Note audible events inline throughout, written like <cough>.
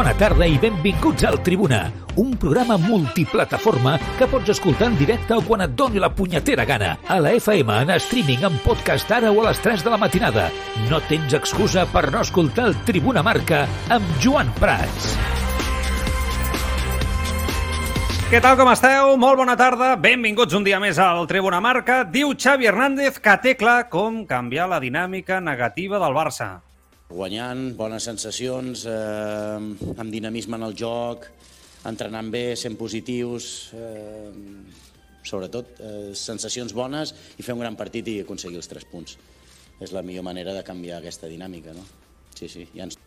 Bona tarda i benvinguts al Tribuna, un programa multiplataforma que pots escoltar en directe o quan et doni la punyetera gana. A la FM, en streaming, en podcast ara o a les 3 de la matinada. No tens excusa per no escoltar el Tribuna Marca amb Joan Prats. Què tal, com esteu? Molt bona tarda. Benvinguts un dia més al Tribuna Marca. Diu Xavi Hernández que té clar com canviar la dinàmica negativa del Barça guanyant, bones sensacions, eh, amb dinamisme en el joc, entrenant bé, sent positius, eh, sobretot eh, sensacions bones i fer un gran partit i aconseguir els tres punts. És la millor manera de canviar aquesta dinàmica, no? Sí, sí, ja ens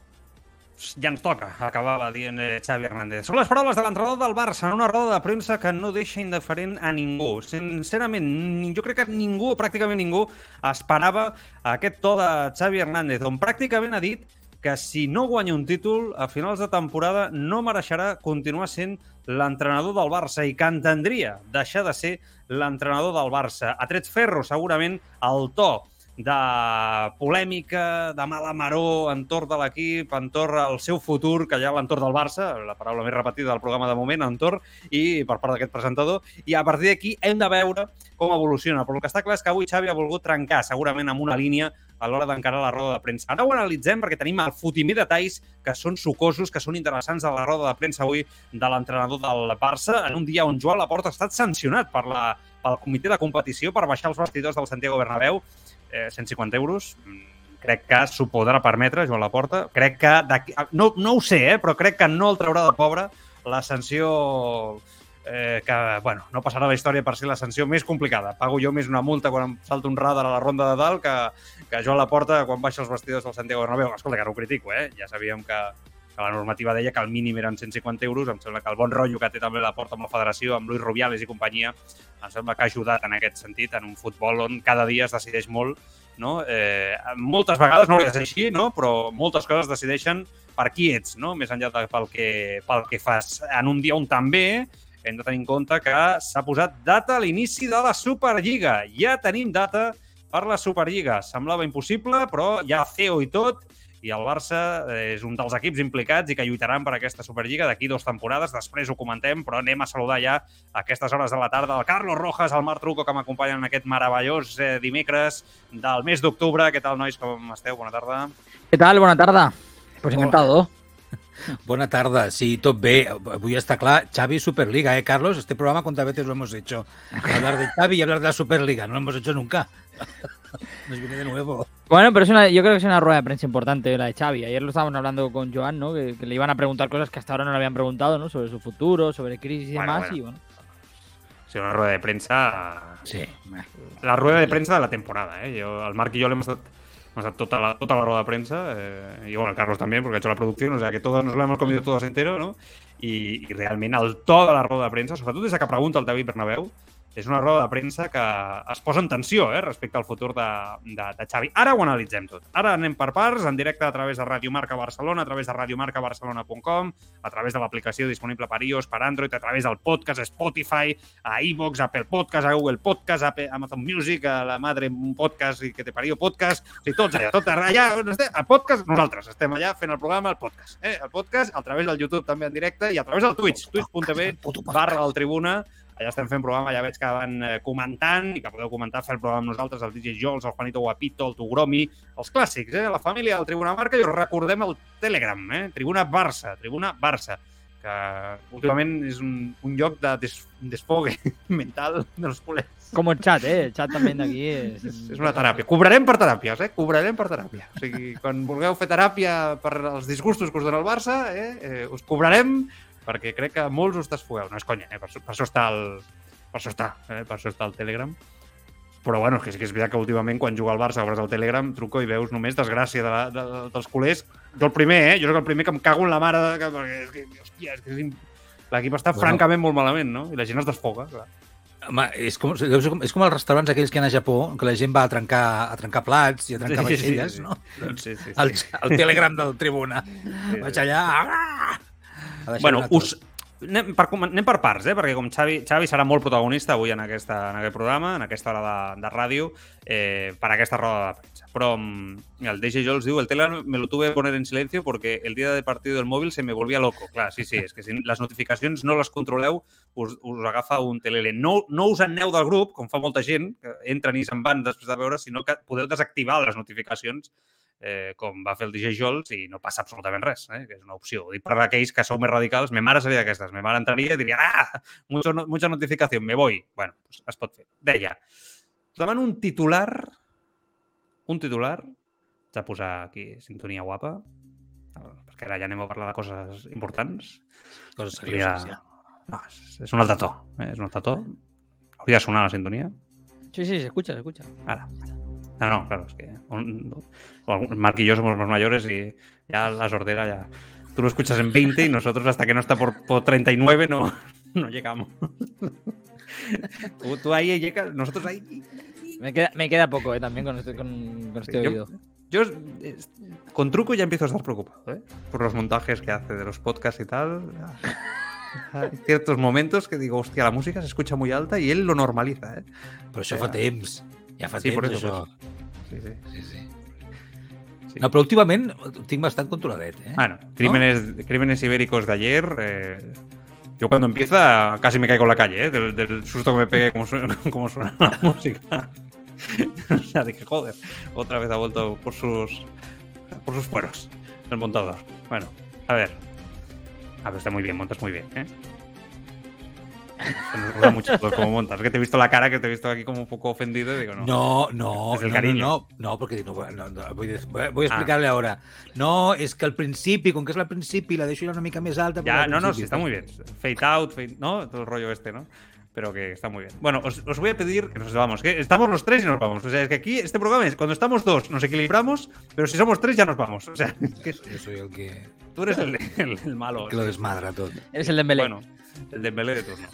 ja ens toca, acabava dient eh, Xavi Hernández. Són les paraules de l'entrenador del Barça en una roda de premsa que no deixa indiferent a ningú. Sincerament, jo crec que ningú, pràcticament ningú, esperava aquest to de Xavi Hernández, on pràcticament ha dit que si no guanya un títol a finals de temporada no mereixerà continuar sent l'entrenador del Barça i que entendria deixar de ser l'entrenador del Barça. A tret ferro, segurament, el to de polèmica, de mala maró entorn de l'equip, entorn al seu futur, que hi ha l'entorn del Barça, la paraula més repetida del programa de moment, entorn, i per part d'aquest presentador, i a partir d'aquí hem de veure com evoluciona. Però el que està clar és que avui Xavi ha volgut trencar, segurament amb una línia, a l'hora d'encarar la roda de premsa. Ara ho analitzem perquè tenim el fotimí detalls que són sucosos, que són interessants a la roda de premsa avui de l'entrenador del Barça, en un dia on Joan Laporta ha estat sancionat per la, pel comitè de competició per baixar els vestidors del Santiago Bernabéu eh, 150 euros, mm, crec que s'ho podrà permetre, Joan Laporta. Crec que, no, no ho sé, eh, però crec que no el traurà de pobre la sanció eh, que, bueno, no passarà la història per ser la sanció més complicada. Pago jo més una multa quan em salto un radar a la ronda de dalt que, que Joan Laporta quan baixa els vestidors del Santiago Bernabéu. Escolta, que no ho critico, eh? Ja sabíem que, que la normativa deia que el mínim eren 150 euros. Em sembla que el bon rotllo que té també la porta amb la federació, amb Luis Rubiales i companyia, em sembla que ha ajudat en aquest sentit, en un futbol on cada dia es decideix molt. No? Eh, moltes vegades no ser així, no? però moltes coses decideixen per qui ets, no? més enllà de pel que, pel que fas. En un dia on també hem de tenir en compte que s'ha posat data a l'inici de la Superliga. Ja tenim data per la Superliga. Semblava impossible, però ja CEO i tot, i el Barça és un dels equips implicats i que lluitaran per aquesta Superliga d'aquí dues temporades. Després ho comentem, però anem a saludar ja a aquestes hores de la tarda el Carlos Rojas, el Marc Truco, que m'acompanyen en aquest meravellós eh, dimecres del mes d'octubre. Què tal, nois? Com esteu? Bona tarda. Què tal? Bona tarda. Pues encantado. <laughs> Bona tarda, sí, tot bé. Avui està clar, Xavi Superliga, ¿eh, Carlos? Este programa, ¿cuántas veces lo hemos hecho? Hablar de Xavi y hablar de la Superliga. No lo hemos hecho nunca. <laughs> Nos viene de nuevo. Bueno, pero es una, yo creo que es una rueda de prensa importante la de Xavi. Ayer lo estábamos hablando con Joan, ¿no? Que, que le iban a preguntar cosas que hasta ahora no le habían preguntado, ¿no? Sobre su futuro, sobre crisis y Bueno, demás. bueno. Y bueno, Sí, una rueda de premsa... Sí. La rueda de premsa de la temporada, eh? Jo, el Marc i jo l'hem estat, hem estat tota, la, la rueda de premsa, eh, y bueno, el Carlos también, porque ha hecho la producción, o sea que todos nos lo hemos comido todos entero, ¿no? I, i realment el to de la roda de premsa, sobretot des de que pregunta el David Bernabéu, és una roda de premsa que es posa en tensió eh, respecte al futur de, de, de Xavi. Ara ho analitzem tot. Ara anem per parts, en directe a través de Radio Marca Barcelona, a través de radiomarcabarcelona.com, a través de l'aplicació disponible per iOS, per Android, a través del podcast Spotify, a iVoox, a Apple Podcast, a Google Podcast, a Amazon Music, a la madre un podcast i que te parió podcast, o sigui, tots allà, tot allà on estem, el podcast, nosaltres estem allà fent el programa, el podcast. Eh? El podcast, a través del YouTube també en directe i a través del Twitch, twitch.tv barra el Tribuna, allà estem fent programa, ja veig que van eh, comentant i que podeu comentar, fer el programa amb nosaltres, el DJ Jols, el Juanito Guapito, el Tugromi, els clàssics, eh? la família del Tribuna Marca, i us recordem el Telegram, eh? Tribuna Barça, Tribuna Barça, que últimament és un, un lloc de des, desfogue <laughs> mental dels culers. como el chat, ¿eh? El chat también de aquí es... És, és una teràpia. Cobrarem per teràpies, eh? Cobrarem per teràpia. O sigui, quan vulgueu fer teràpia per els disgustos que us dona el Barça, eh? eh us cobrarem perquè crec que molts us desfogueu. No és conya, eh? Per, per això està el... Per això està, eh? Per això està el Telegram. Però bueno, que sí que és veritat que últimament quan juga al Barça obres el Telegram, truco i veus només desgràcia de, la, de, dels culers Jo el primer, eh? Jo soc el primer que em cago en la mare... De... perquè És que, hòstia, és que és... l'equip està Bueno. francament molt malament, no? I la gent es desfoga, clar. Home, és com, ser com, és com els restaurants aquells que hi ha a Japó, que la gent va a trencar, a trencar plats i a trencar Sí, sí, sí, vaixelles, sí. no? Sí, sí, sí. El, el telegram del tribuna. sí. Vaig allà... ah! Bueno, us... Anem per, anem per parts, eh? perquè com Xavi, Xavi serà molt protagonista avui en, aquesta, en aquest programa, en aquesta hora de, de ràdio, eh, per aquesta roda de premsa. Però mm, el DJ Jols diu, el Telegram me lo tuve que poner en silencio porque el día de partido del móvil se me volvía loco. Clar, sí, sí, és que si les notificacions no les controleu, us, us agafa un telele. No, no us aneu del grup, com fa molta gent, que entren i se'n van després de veure, sinó que podeu desactivar les notificacions eh, com va fer el DJ Jols i no passa absolutament res, eh, que és una opció. Ho dic per aquells que sou més radicals, me mare seria d'aquestes. Me mare entraria i diria, ah, mucho, no- mucha notificación, me voy. Bueno, pues es pot fer. Deia, demano un titular, un titular, haig de posar aquí sintonia guapa, perquè ara ja anem a parlar de coses importants. Coses serioses, ja. No, és, és un altre to, eh? és un altre to. Hauria de sonar la sintonia. Sí, sí, se escucha, se escucha. Ahora. No, no, claro, es que un- Marc y yo somos los mayores y ya la sordera ya. Tú lo escuchas en 20 y nosotros hasta que no está por, por 39 no, <laughs> no llegamos. tú, tú ahí llegas, nosotros ahí. Me queda, me queda poco, eh, también con este, con, con este Yo- oído. Yo eh, con truco ya empiezo a estar preocupado, ¿eh? Por los montajes que hace de los podcasts y tal. <laughs> Hay ciertos momentos que digo, hostia, la música se escucha muy alta y él lo normaliza, ¿eh? Però això fa temps. Ja fa Sí, por eso, sí. Sí, sí. Sí. No, però últimament tinc bastant controladet, eh? Bueno, crímenes, crímenes ibéricos de ayer. eh, yo cuando empieza casi me caigo en la calle, ¿eh? del, del susto que me pegué como suena, <laughs> como suena la música. <laughs> o sea, dije, joder, otra vez ha vuelto por sus por sus fueros el montador. Bueno, a ver. A ver, está muy bien, montas muy bien, ¿eh? Nos gusta mucho todo cómo montas. Que te he visto la cara, que te he visto aquí como un poco ofendido digo, no. No, no, Es el no, cariño. no, no, porque no, no, no, voy, a- voy a Ah. explicarle ahora. No, és que al principi, com que és al principi, la deixo una mica més alta. Ya, no, no, sí, está muy bien. Fade out, fade, ¿no? Todo el rollo este, ¿no? Pero que está muy bien. Bueno, os, os voy a pedir que nos vamos. Que estamos los tres y nos vamos. O sea, es que aquí este programa es cuando estamos dos nos equilibramos, pero si somos tres ya nos vamos. O sea, es <laughs> que Jo soy el que, tú eres el, el- el malo. que lo desmadra tot. Eres el Dembélé. Bueno, el Dembélé de turno.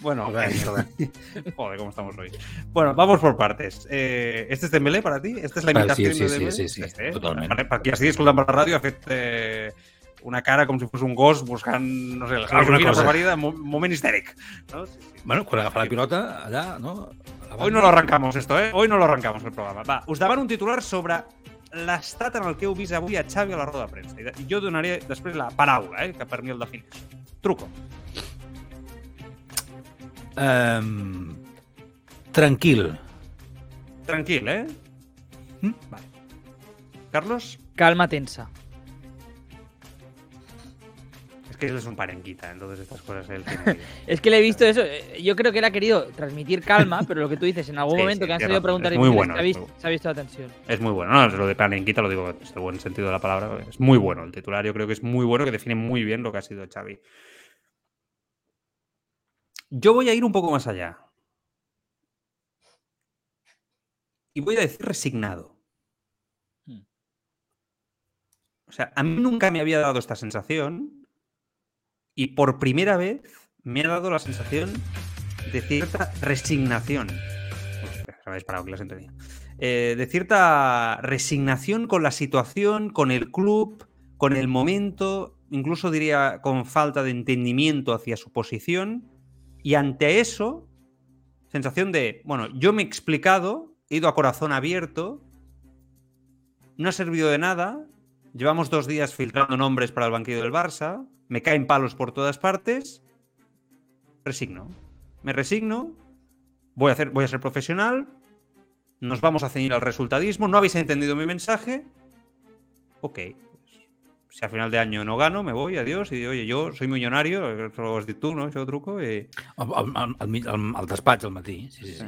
Bueno, <laughs> Joder, cómo estamos hoy. Bueno, vamos por partes. Eh, ¿Este es Dembélé para ti? ¿Esta es la sí, imitación sí, de sí, Dembélé? sí, sí, Este, eh? totalment. Para, para qui estigui escoltant per la ràdio ha fet eh, una cara com si fos un gos buscant, no sé, Alguna cosa. preferida, mo- moment histèric. No? Sí, sí. Bueno, quan agafa la pilota, allà, no? Hoy no lo arrancamos esto, ¿eh? Hoy no lo arrancamos el programa. Va, us davant un titular sobre l'estat en el que heu vist avui a Xavi a la roda de premsa. De- I jo donaré després la paraula, eh? que per mi el defineix. Truco. Um, tranquil. Tranquil, ¿eh? Mm? Vale. Carlos, Calma tensa. es que él es un parenquita, entonces estas cosas él tiene <laughs> Es que le he visto eso. eh, Yo creo que él ha querido transmitir calma, pero lo que tú dices, en algún Sí, momento sí, que han salido es muy bueno, se, ha visto, muy bueno. se ha visto la tensión. Es muy bueno. No, lo de parenquita lo digo desde el buen sentido de la palabra. Es muy bueno. El titular yo creo que es muy bueno, que define muy bien lo que ha sido Xavi. Yo voy a ir un poco más allá. Y voy a decir resignado. Hmm. O sea, a mí nunca me había dado esta sensación y por primera vez me ha dado la sensación de cierta resignación. Uf, espera, se me ha disparado que la sintonía. Eh, de cierta resignación con la situación, con el club, con el momento, incluso diría con falta de entendimiento hacia su posición. Y ante eso, sensación de, bueno, yo me he explicado, he ido a corazón abierto, no ha servido de nada, llevamos dos días filtrando nombres para el banquillo del Barça, me caen palos por todas partes, resigno. Me resigno, voy a, hacer, voy a ser profesional, nos vamos a ceñir al resultadismo, no habéis entendido mi mensaje, ok. Si a final de año no gano, me voy, adiós, y oye, yo soy millonario, eso ho has dit tu, no? Això truco, i... Al, al, al, al, al, al despatx al matí, sí, sí, sí.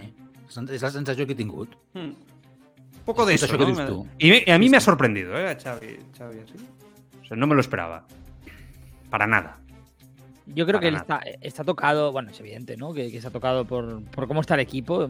Sí. És la sensació que he tingut. Hmm. Un poco de Es eso, eso que ¿no? dices Me- tú. Y, me- y a mí me ha sorprendido, ¿eh? A Xavi, Xavi así. O sea, no me lo esperaba. Para nada. Yo creo Para que él está, está tocado, bueno, es evidente, ¿no? Que, que se ha tocado por, por cómo está el equipo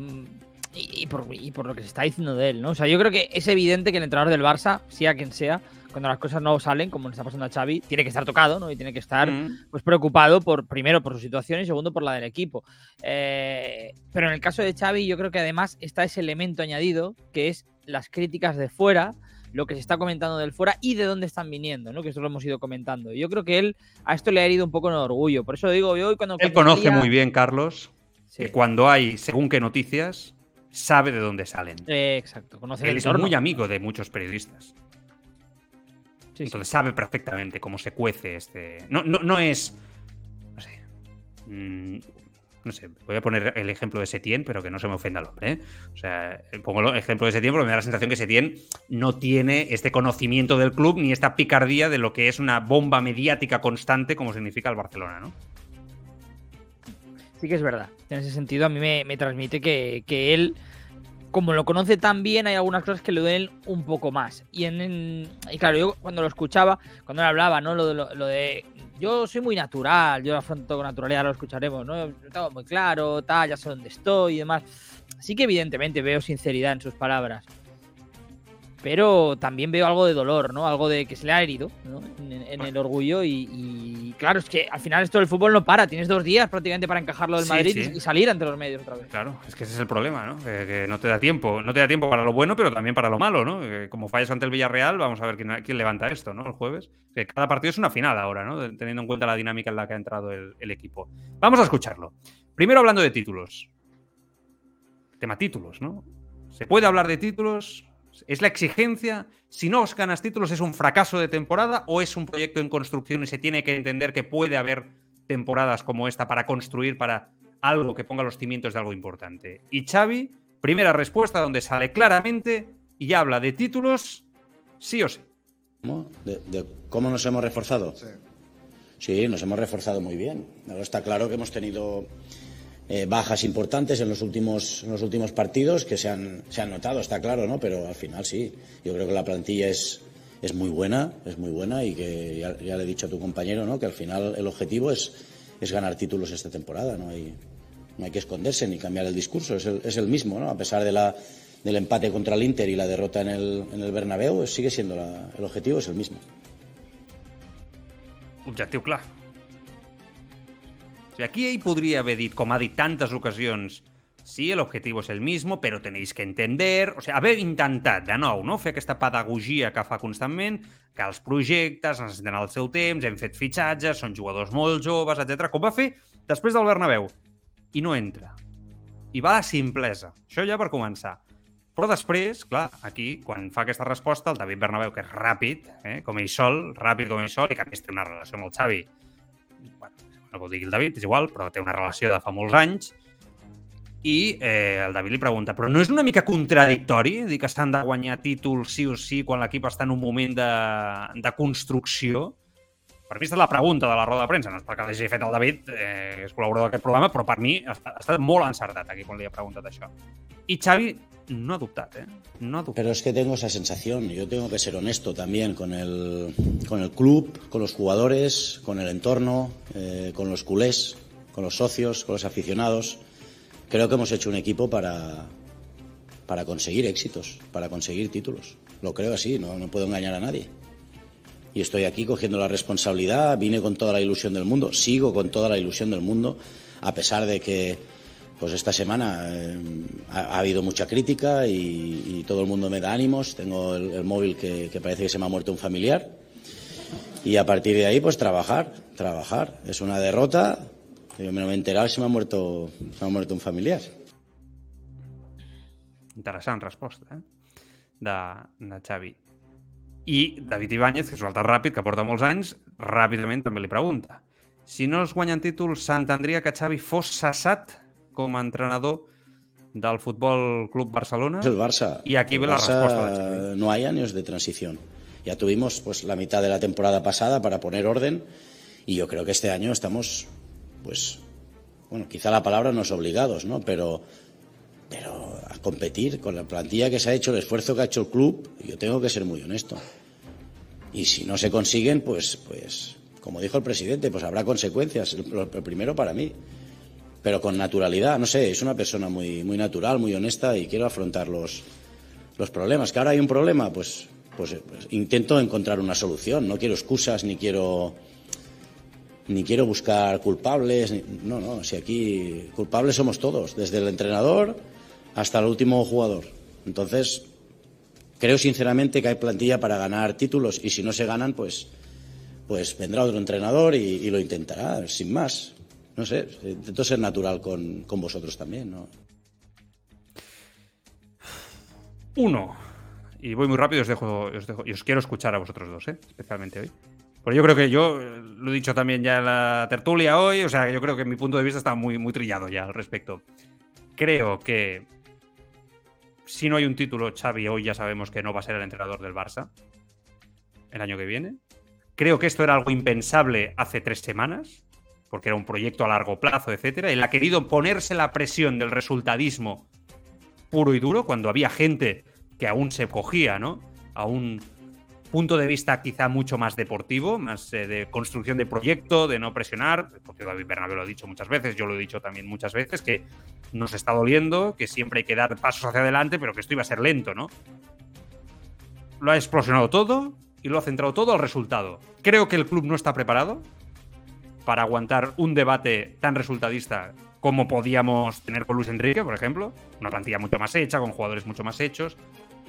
y, y por, y por lo que se está diciendo de él, ¿no? O sea, yo creo que es evidente que el entrenador del Barça, sea quien sea, cuando las cosas no salen, como le está pasando a Xavi, tiene que estar tocado, ¿no? Y tiene que estar Mm. pues preocupado por primero por su situación y segundo por la del equipo. Eh, pero en el caso de Xavi, yo creo que además está ese elemento añadido que es las críticas de fuera, lo que se está comentando del fuera y de dónde están viniendo, ¿no? Que esto lo hemos ido comentando. Yo creo que él a esto le ha herido un poco en el orgullo. Por eso digo yo, cuando Él conoce muy bien, Carlos, Sí. que cuando hay según qué noticias, sabe de dónde salen. Eh, exacto, conoce el Él es entorno. muy amigo de muchos periodistas. Sí, sí. Entonces sabe perfectamente cómo se cuece este. No, no, no es. No sé. mm, no sé, voy a poner el ejemplo de Setien, pero que no se me ofenda el hombre. ¿eh? O sea, pongo el ejemplo de Setien porque me da la sensación que Setien no tiene este conocimiento del club ni esta picardía de lo que es una bomba mediática constante como significa el Barcelona, ¿no? Sí que es verdad. En ese sentido, a mí me, me transmite que, que él, como lo conoce tan bien, hay algunas cosas que le duelen un poco más. Y, en, y claro, yo cuando lo escuchaba, cuando él hablaba, ¿no? Lo de, lo, lo de yo soy muy natural, yo lo afronto con naturalidad, lo escucharemos, ¿no? Tengo muy claro, tal, ya sé dónde estoy y demás. Sí que evidentemente veo sinceridad en sus palabras. Pero también veo algo de dolor, ¿no? Algo de que se le ha herido, ¿no? En, en el orgullo. Y, y claro, es que al final esto del fútbol no para. Tienes dos días prácticamente para encajarlo del Sí, Madrid sí. y- salir ante los medios otra vez. Claro, es que ese es el problema, ¿no? Que, que no te da tiempo. No te da tiempo para lo bueno, pero también para lo malo, ¿no? Que como fallas ante el Villarreal, vamos a ver quién, quién levanta esto, ¿no? El jueves. Que cada partido es una final ahora, ¿no? Teniendo en cuenta la dinámica en la que ha entrado el, el equipo. Vamos a escucharlo. Primero hablando de títulos. Tema títulos, ¿no? ¿Se puede hablar de títulos? ¿Es la exigencia? Si no os ganas títulos, ¿es un fracaso de temporada o es un proyecto en construcción y se tiene que entender que puede haber temporadas como esta para construir para algo que ponga los cimientos de algo importante? Y Xavi, primera respuesta donde sale claramente y habla de títulos sí o sí. ¿Cómo? De, de cómo nos hemos reforzado. Sí. nos hemos reforzado muy bien. Ahora está claro que hemos tenido eh, bajas importantes en los últimos, los últimos partidos que se han, se han notado, está claro, ¿no? Pero al final sí. Yo creo que la plantilla es, es muy buena, es muy buena y que ya, ya le he dicho a tu compañero, ¿no? Que al final el objetivo es, es ganar títulos esta temporada, ¿no? Hay, no hay que esconderse ni cambiar el discurso, es el, es el mismo, ¿no? A pesar de la, del empate contra el Inter y la derrota en el, en el Bernabéu, sigue siendo el objetivo, es el mismo. Objectiu clar. Aquí ell podria haver dit, com ha dit tantes ocasions, sí, el objetivo es el mismo, pero tenéis que entender... O sigui, haver intentat, de nou, no? fer aquesta pedagogia que fa constantment, que els projectes necessiten el seu temps, hem fet fitxatges, són jugadors molt joves, etc. com va fer després del Bernabéu. I no entra. I va a la simplesa. Això ja per començar. Però després, clar, aquí, quan fa aquesta resposta, el David Bernabéu, que és ràpid, eh, com ell sol, ràpid com ell sol, i que a més té una relació amb el Xavi, bueno, no ho digui el David, és igual, però té una relació de fa molts anys, i eh, el David li pregunta, però no és una mica contradictori dir que s'han de guanyar títols sí o sí quan l'equip està en un moment de, de construcció? Per mi aquesta és la pregunta de la roda de premsa, no és perquè l'hagi fet el David, eh, és col·laborador d'aquest programa, però per mi ha estat, ha estat molt encertat aquí quan li ha preguntat això. I Xavi no ha dubtat, eh? No ha. Pero es que tengo esa sensación. Yo tengo que ser honesto también con el, con el club, con los jugadores, con el entorno, eh, con los culés, con los socios, con los aficionados. Creo que hemos hecho un equipo para, para conseguir éxitos, para conseguir títulos. Lo creo así, no, no puedo engañar a nadie. Y estoy aquí cogiendo la responsabilidad, vine con toda la ilusión del mundo, sigo con toda la ilusión del mundo, a pesar de que pues esta semana eh, ha, ha habido mucha crítica y, todo el mundo me da ánimos. Tengo el, móvil que, parece que se me ha muerto un familiar. Y a partir de ahí, pues trabajar, trabajar. Es una derrota. Yo me me he enterado se me ha muerto, se me ha muerto un familiar. Interessant resposta, eh? De, de. I David Ibáñez, que és un altre ràpid, que porta molts anys, ràpidament també li pregunta. Si no es guanyen títols, s'entendria que Xavi fos cessat com a entrenador del Futbol Club Barcelona? El Barça. Y aquí ve la Barça, respuesta de Xavi. No hay años de transición. Ya tuvimos pues la mitad de la temporada pasada para poner orden y yo creo que este año estamos, pues, bueno, quizá la palabra no es obligados, ¿no? Pero, pero competir con la plantilla que se ha hecho, el esfuerzo que ha hecho el club, yo tengo que ser muy honesto. Y si no se consiguen, pues, pues, como dijo el presidente, pues habrá consecuencias. El primero para mí pero con naturalidad. No sé, es una persona muy, muy natural, muy honesta y quiero afrontar los, los problemas. ¿Que ahora hay un problema? Pues, pues, pues intento encontrar una solución. No quiero excusas ni quiero ni quiero buscar culpables. No, no, si aquí culpables somos todos, desde el entrenador hasta el último jugador. Entonces, creo sinceramente que hay plantilla para ganar títulos y si no se ganan, pues, pues vendrá otro entrenador y, lo intentará, sin más. No sé, intento ser natural con, con vosotros también, ¿no? Uno, y voy muy rápido, os dejo, os dejo, y os quiero escuchar a vosotros dos, ¿eh? especialmente hoy. Porque yo creo que yo eh, lo he dicho también ya en la tertulia hoy, o sea, yo creo que mi punto de vista está muy, muy trillado ya al respecto. Creo que si no hay un título, Xavi hoy ya sabemos que no va a ser el entrenador del Barça el año que viene. Creo que esto era algo impensable hace tres semanas, porque era un proyecto a largo plazo, etcétera. Él ha querido ponerse la presión del resultadismo puro y duro, cuando había gente que aún se cogía, ¿no? A un punto de vista quizá mucho más deportivo, más eh, de construcción de proyecto, de no presionar, porque David Bernabé lo ha dicho muchas veces, yo lo he dicho también muchas veces, que nos está doliendo, que siempre hay que dar pasos hacia adelante, pero que esto iba a ser lento, ¿no? Lo ha explosionado todo y lo ha centrado todo al resultado. Creo que el club no está preparado para aguantar un debate tan resultadista como podíamos tener con Luis Enrique, por ejemplo. Una plantilla mucho más hecha, con jugadores mucho más hechos.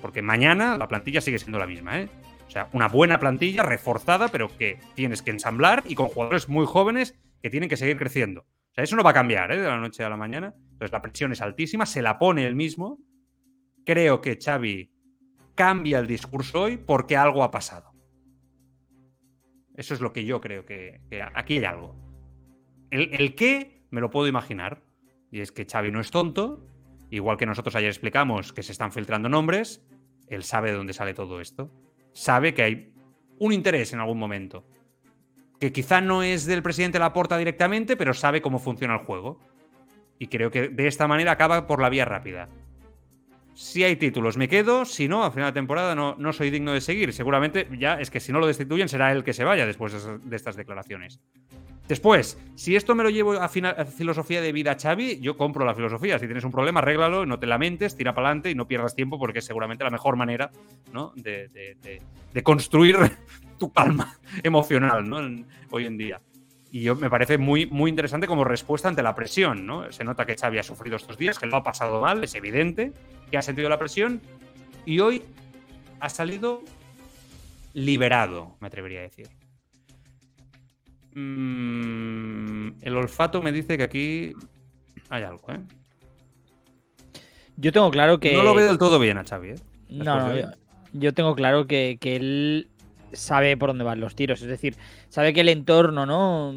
Porque mañana la plantilla sigue siendo la misma, ¿eh? O sea, una buena plantilla, reforzada, pero que tienes que ensamblar y con jugadores muy jóvenes que tienen que seguir creciendo. Eso no va a cambiar, ¿eh? De la noche a la mañana. Entonces la presión es altísima, se la pone él mismo. Creo que Xavi cambia el discurso hoy porque algo ha pasado. Eso es lo que yo creo que, aquí hay algo. El, el, qué me lo puedo imaginar. Y es que Xavi no es tonto. Igual que nosotros ayer explicamos que se están filtrando nombres, él sabe de dónde sale todo esto. Sabe que hay un interés en algún momento. Que quizá no es del presidente Laporta directamente, pero sabe cómo funciona el juego. Y creo que de esta manera acaba por la vía rápida. Si hay títulos, me quedo. Si no, a final de temporada no, no soy digno de seguir. Seguramente ya es que si no lo destituyen será él que se vaya después de estas declaraciones. Después, si esto me lo llevo a, filosofía de vida Xavi, yo compro la filosofía. Si tienes un problema, arréglalo, no te lamentes, tira para adelante y no pierdas tiempo porque es seguramente la mejor manera ¿no? de, de, construir tu calma <laughs> emocional ¿no? En, hoy en día. Y yo me parece muy, muy interesante como respuesta ante la presión. ¿no? Se nota que Xavi ha sufrido estos días, que lo ha pasado mal, es evidente que ha sentido la presión y hoy ha salido liberado, me atrevería a decir. Mm, el olfato me dice que aquí hay algo, ¿eh? Yo tengo claro que. No lo veo del todo bien a Xavi, ¿eh? No, no, yo, yo, tengo claro que, que, él sabe por dónde van los tiros. Es decir, sabe que el entorno, ¿no?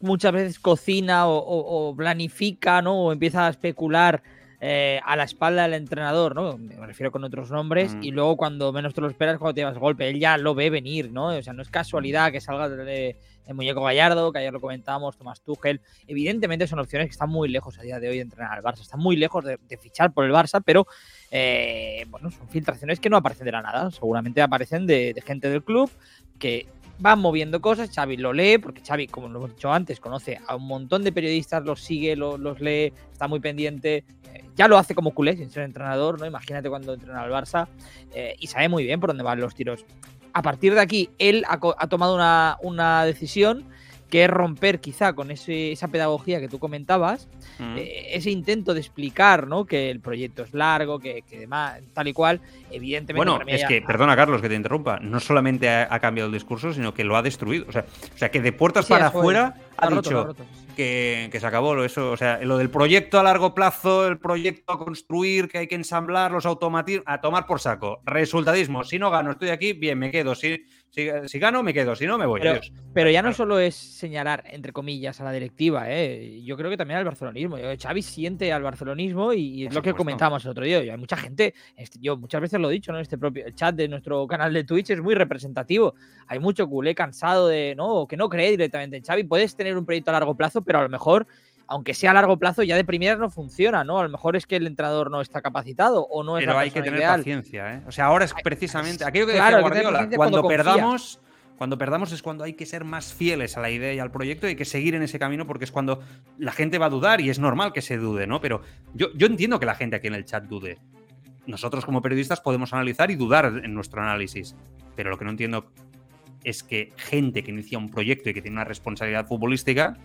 Muchas veces cocina o, o, planifica, ¿no? O empieza a especular eh, a la espalda del entrenador, ¿no? Me refiero con otros nombres, mm. y luego cuando menos te lo esperas, cuando te llevas golpe, él ya lo ve venir, ¿no? O sea, no es casualidad que salga de, el muñeco Gallardo, que ayer lo comentábamos, Tomás Tuchel. Evidentemente son opciones que están muy lejos a día de hoy de entrenar al Barça, están muy lejos de, de fichar por el Barça, pero eh, bueno, son filtraciones que no aparecen de la nada, seguramente aparecen de, de gente del club que van moviendo cosas, Xavi lo lee, porque Xavi, como lo hemos dicho antes, conoce a un montón de periodistas, los sigue, los, los lee, está muy pendiente, eh, ya lo hace como culé, sin ser entrenador, ¿no? Imagínate cuando entrena al Barça, eh, y sabe muy bien por dónde van los tiros. A partir de aquí, él ha, ha tomado una, una, decisión que es romper quizá con ese, esa pedagogía que tú comentabas, eh, ese intento de explicar ¿no? que el proyecto es largo, que, que demás, tal y cual, evidentemente... Bueno, es que, perdona Carlos que te interrumpa, no solamente ha, ha, cambiado el discurso, sino que lo ha destruido. O sea, o sea que de puertas sí, para afuera ha roto, dicho roto, sí. que, que, se acabó eso, o sea, lo del proyecto a largo plazo, el proyecto a construir, que hay que ensamblar, los automatismos, a tomar por saco. Resultadismo, si no gano, estoy aquí, bien, me quedo. Si, si, si gano, me quedo, si no, me voy. Pero, pero ya no solo es señalar, entre comillas, a la directiva, ¿eh? yo creo que también al barcelonismo. Xavi siente al barcelonismo y, es lo que comentábamos el otro día. Hay mucha gente, este, yo muchas veces lo he dicho, ¿no? Este propio el chat de nuestro canal de Twitch es muy representativo. Hay mucho culé cansado de, ¿no? Que no cree directamente en Xavi. Puedes tener un proyecto a largo plazo, pero a lo mejor aunque sea a largo plazo, ya de primeras no funciona, ¿no? A lo mejor es que el entrenador no está capacitado o no es Pero la hay que tener ideal. paciencia, ¿eh? O sea, ahora es precisamente aquello que claro, decía Guardiola, que cuando, cuando perdamos cuando perdamos es cuando hay que ser más fieles a la idea y al proyecto y hay que seguir en ese camino porque es cuando la gente va a dudar y es normal que se dude, ¿no? Pero yo, yo entiendo que la gente aquí en el chat dude. nosotros como periodistas podemos analizar y dudar en nuestro análisis. Pero lo que no entiendo es que gente que inicia un proyecto y que tiene una responsabilidad futbolística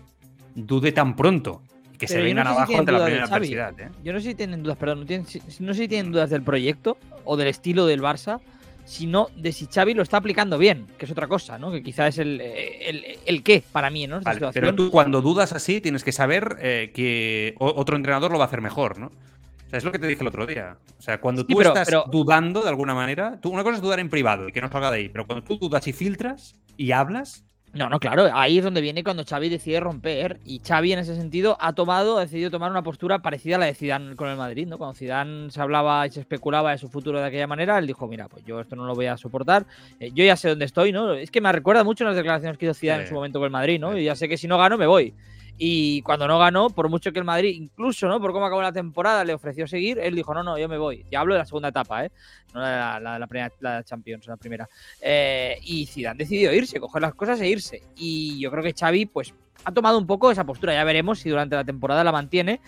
dude tan pronto. Que se Pero vengan no sé abajo ante la primera adversidad. ¿eh? Yo no sé si tienen dudas, perdón, no, tienen- si- no sé si tienen dudas del proyecto o del estilo del Barça, sino de si Xavi lo está aplicando bien, que es otra cosa, ¿no? Que quizá es el, el, el qué para mí, ¿no? Vale, pero tú cuando dudas así tienes que saber eh, que otro entrenador lo va a hacer mejor, ¿no? O sea, es lo que te dije el otro día. O sea, cuando Sí, tú pero- estás pero- dudando de alguna manera, tú, una cosa es dudar en privado y que no salga de ahí, pero cuando tú dudas y filtras y hablas, No, no, claro, ahí es donde viene cuando Xavi decide romper y Xavi en ese sentido ha tomado, ha decidido tomar una postura parecida a la de Zidane con el Madrid, ¿no? Cuando Zidane se hablaba y se especulaba de su futuro de aquella manera, él dijo, mira, pues yo esto no lo voy a soportar, eh, yo ya sé dónde estoy, ¿no? Es que me recuerda mucho las declaraciones que hizo Zidane en su momento con el Madrid, ¿no? Sí. Y ya sé que si no gano me voy. Y cuando no ganó, por mucho que el Madrid, incluso, ¿no? Por cómo acabó la temporada, le ofreció seguir, él dijo, no, no, yo me voy. Ya hablo de la segunda etapa, ¿eh? No la, la, la primera, la Champions, la primera. Eh, y Zidane decidió irse, coger las cosas e irse. Y yo creo que Xavi, pues, ha tomado un poco esa postura. Ya veremos si durante la temporada la mantiene.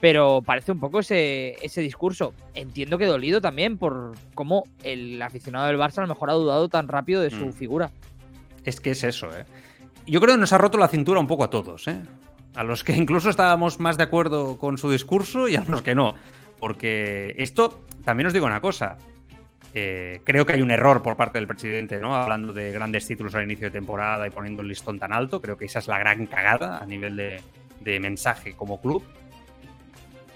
Pero parece un poco ese, ese discurso. Entiendo que dolido también por cómo el aficionado del Barça a lo mejor ha dudado tan rápido de su Mm. figura. es que es eso, ¿eh? Yo creo que nos ha roto la cintura un poco a todos, ¿eh? A los que incluso estábamos más de acuerdo con su discurso y a los que no. Porque esto, también os digo una cosa. eh, creo que hay un error por parte del presidente, ¿no? Hablando de grandes títulos al inicio de temporada y poniendo el listón tan alto. Creo que esa es la gran cagada a nivel de, de mensaje como club.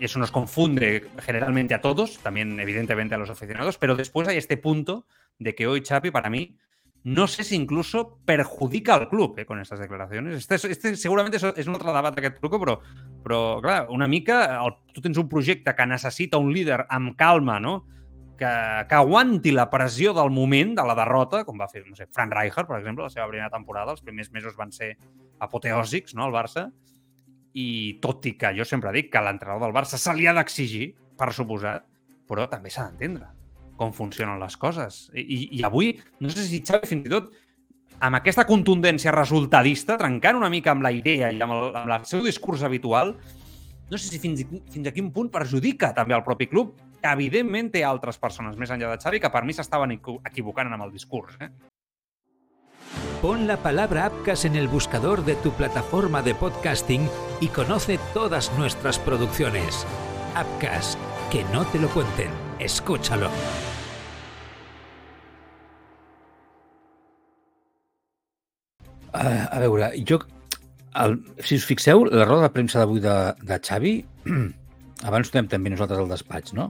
Eso nos confunde generalmente a todos, también evidentemente a los aficionados, pero después hay este punto de que hoy Chapi, para mí, no sé si incluso perjudica al club eh, con estas declaracions. Este, este segurament és, un altre debat aquest truco, però, però clar, una mica el, tu tens un projecte que necessita un líder amb calma, no? que, que aguanti la pressió del moment, de la derrota, com va fer no sé, Frank Rijkaard, per exemple, la seva primera temporada, els primers mesos van ser apoteòsics, no?, al Barça, i tot i que jo sempre dic que l'entrenador del Barça se li ha d'exigir, per suposat, però també s'ha d'entendre com funcionen les coses. I, i, avui, no sé si Xavi fins i tot amb aquesta contundència resultadista, trencant una mica amb la idea i amb el, amb el seu discurs habitual, no sé si fins, fins a quin punt perjudica també al propi club, que evidentment té altres persones més enllà de Xavi que per mi s'estaven equi- equivocant amb el discurs. Eh? Pon la palabra Apcas en el buscador de tu plataforma de podcasting y conoce todas nuestras producciones. Apcas, que no te lo cuenten. Escúchalo. A, a veure, jo... El, si us fixeu, la roda de premsa d'avui de, de Xavi, <clears throat> abans ho tenim també nosaltres al despatx, no?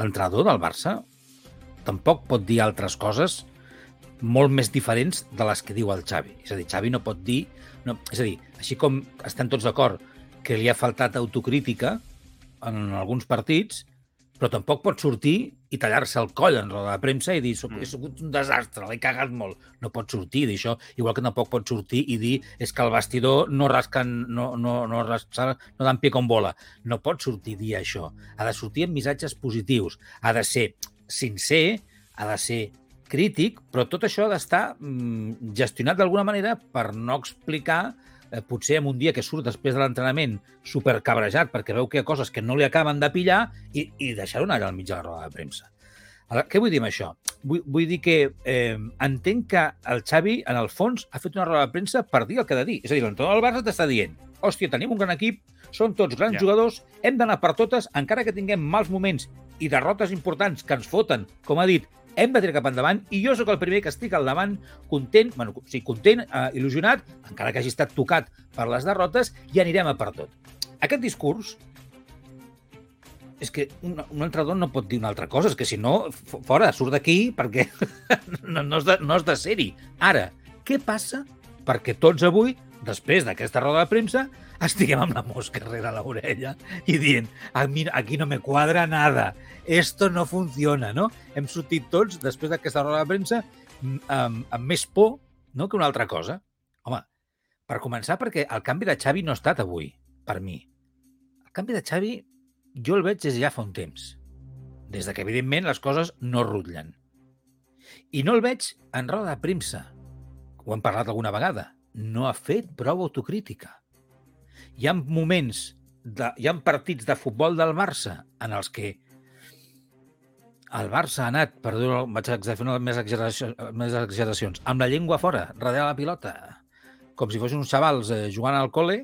L'entrenador del Barça tampoc pot dir altres coses molt més diferents de les que diu el Xavi. És a dir, Xavi no pot dir... No, és a dir, així com estem tots d'acord que li ha faltat autocrítica en alguns partits, però tampoc pot sortir i tallar-se el coll en roda de premsa i dir "Soc- Mm. he sigut un desastre, l'he cagat molt. No pot sortir i dir això, igual que tampoc pot sortir i dir és que el vestidor no rasquen, no, no, no, rasca, no dan pie con bola. No pot sortir dir això. Ha de sortir amb missatges positius. Ha de ser sincer, ha de ser crític, però tot això ha d'estar mm, gestionat d'alguna manera per no explicar eh, potser en un dia que surt després de l'entrenament supercabrejat perquè veu que hi ha coses que no li acaben de pillar i, i deixar-ho anar allà al mig de la roda de premsa. Ara, què vull dir amb això? Vull, vull dir que eh, entenc que el Xavi, en el fons, ha fet una roda de premsa per dir el que ha de dir. És a dir, l'entrenador del Barça t'està dient hòstia, tenim un gran equip, són tots grans ja. jugadors, hem d'anar per totes, encara que tinguem mals moments i derrotes importants que ens foten, com ha dit, hem de tirar cap endavant i jo sóc el primer que estic al davant content, bueno, sigui, content, eh, il·lusionat, encara que hagi estat tocat per les derrotes, i anirem a per tot. Aquest discurs és que un, un entrenador no pot dir una altra cosa, és que si no, fora, surt d'aquí perquè <laughs> no, no, has de, no has de ser-hi. Ara, què passa perquè tots avui, després d'aquesta roda de premsa, estiguem amb la mosca darrere l'orella i dient, a mi, aquí no me quadra nada, esto no funciona, no? Hem sortit tots, després d'aquesta roda de premsa, amb, amb més por no, que una altra cosa. Home, per començar, perquè el canvi de Xavi no ha estat avui, per mi. El canvi de Xavi jo el veig des de ja fa un temps. Des de que, evidentment, les coses no rutllen. I no el veig en roda de premsa. Ho hem parlat alguna vegada. No ha fet prou autocrítica. Hi ha moments, de, hi ha partits de futbol del Barça en els que el Barça ha anat, perdó, vaig fer més, exageració, més exageracions, amb la llengua fora, darrere la pilota, com si fossin uns xavals eh, jugant al col·le,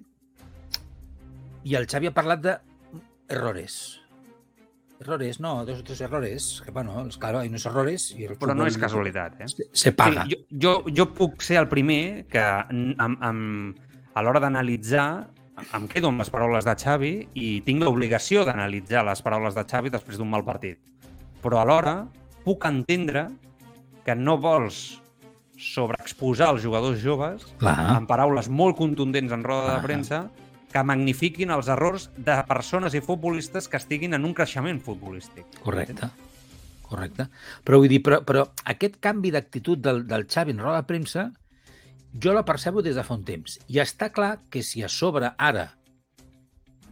i el Xavi ha parlat de errores. No, dos o tres errores. Que, bueno, claro, hay unos errores. I el Però no és casualitat, eh? Se, se paga. Sí, jo, jo, jo puc ser el primer que amb, amb, a l'hora d'analitzar em quedo amb les paraules de Xavi i tinc l'obligació d'analitzar les paraules de Xavi després d'un mal partit. Però alhora puc entendre que no vols sobreexposar els jugadors joves Clar. amb paraules molt contundents en roda Ah. de premsa que magnifiquin els errors de persones i futbolistes que estiguin en un creixement futbolístic. Correcte. Correcte. Però vull dir, però, però aquest canvi d'actitud del, del Xavi en roda de premsa jo la percebo des de fa un temps. I està clar que si a sobre ara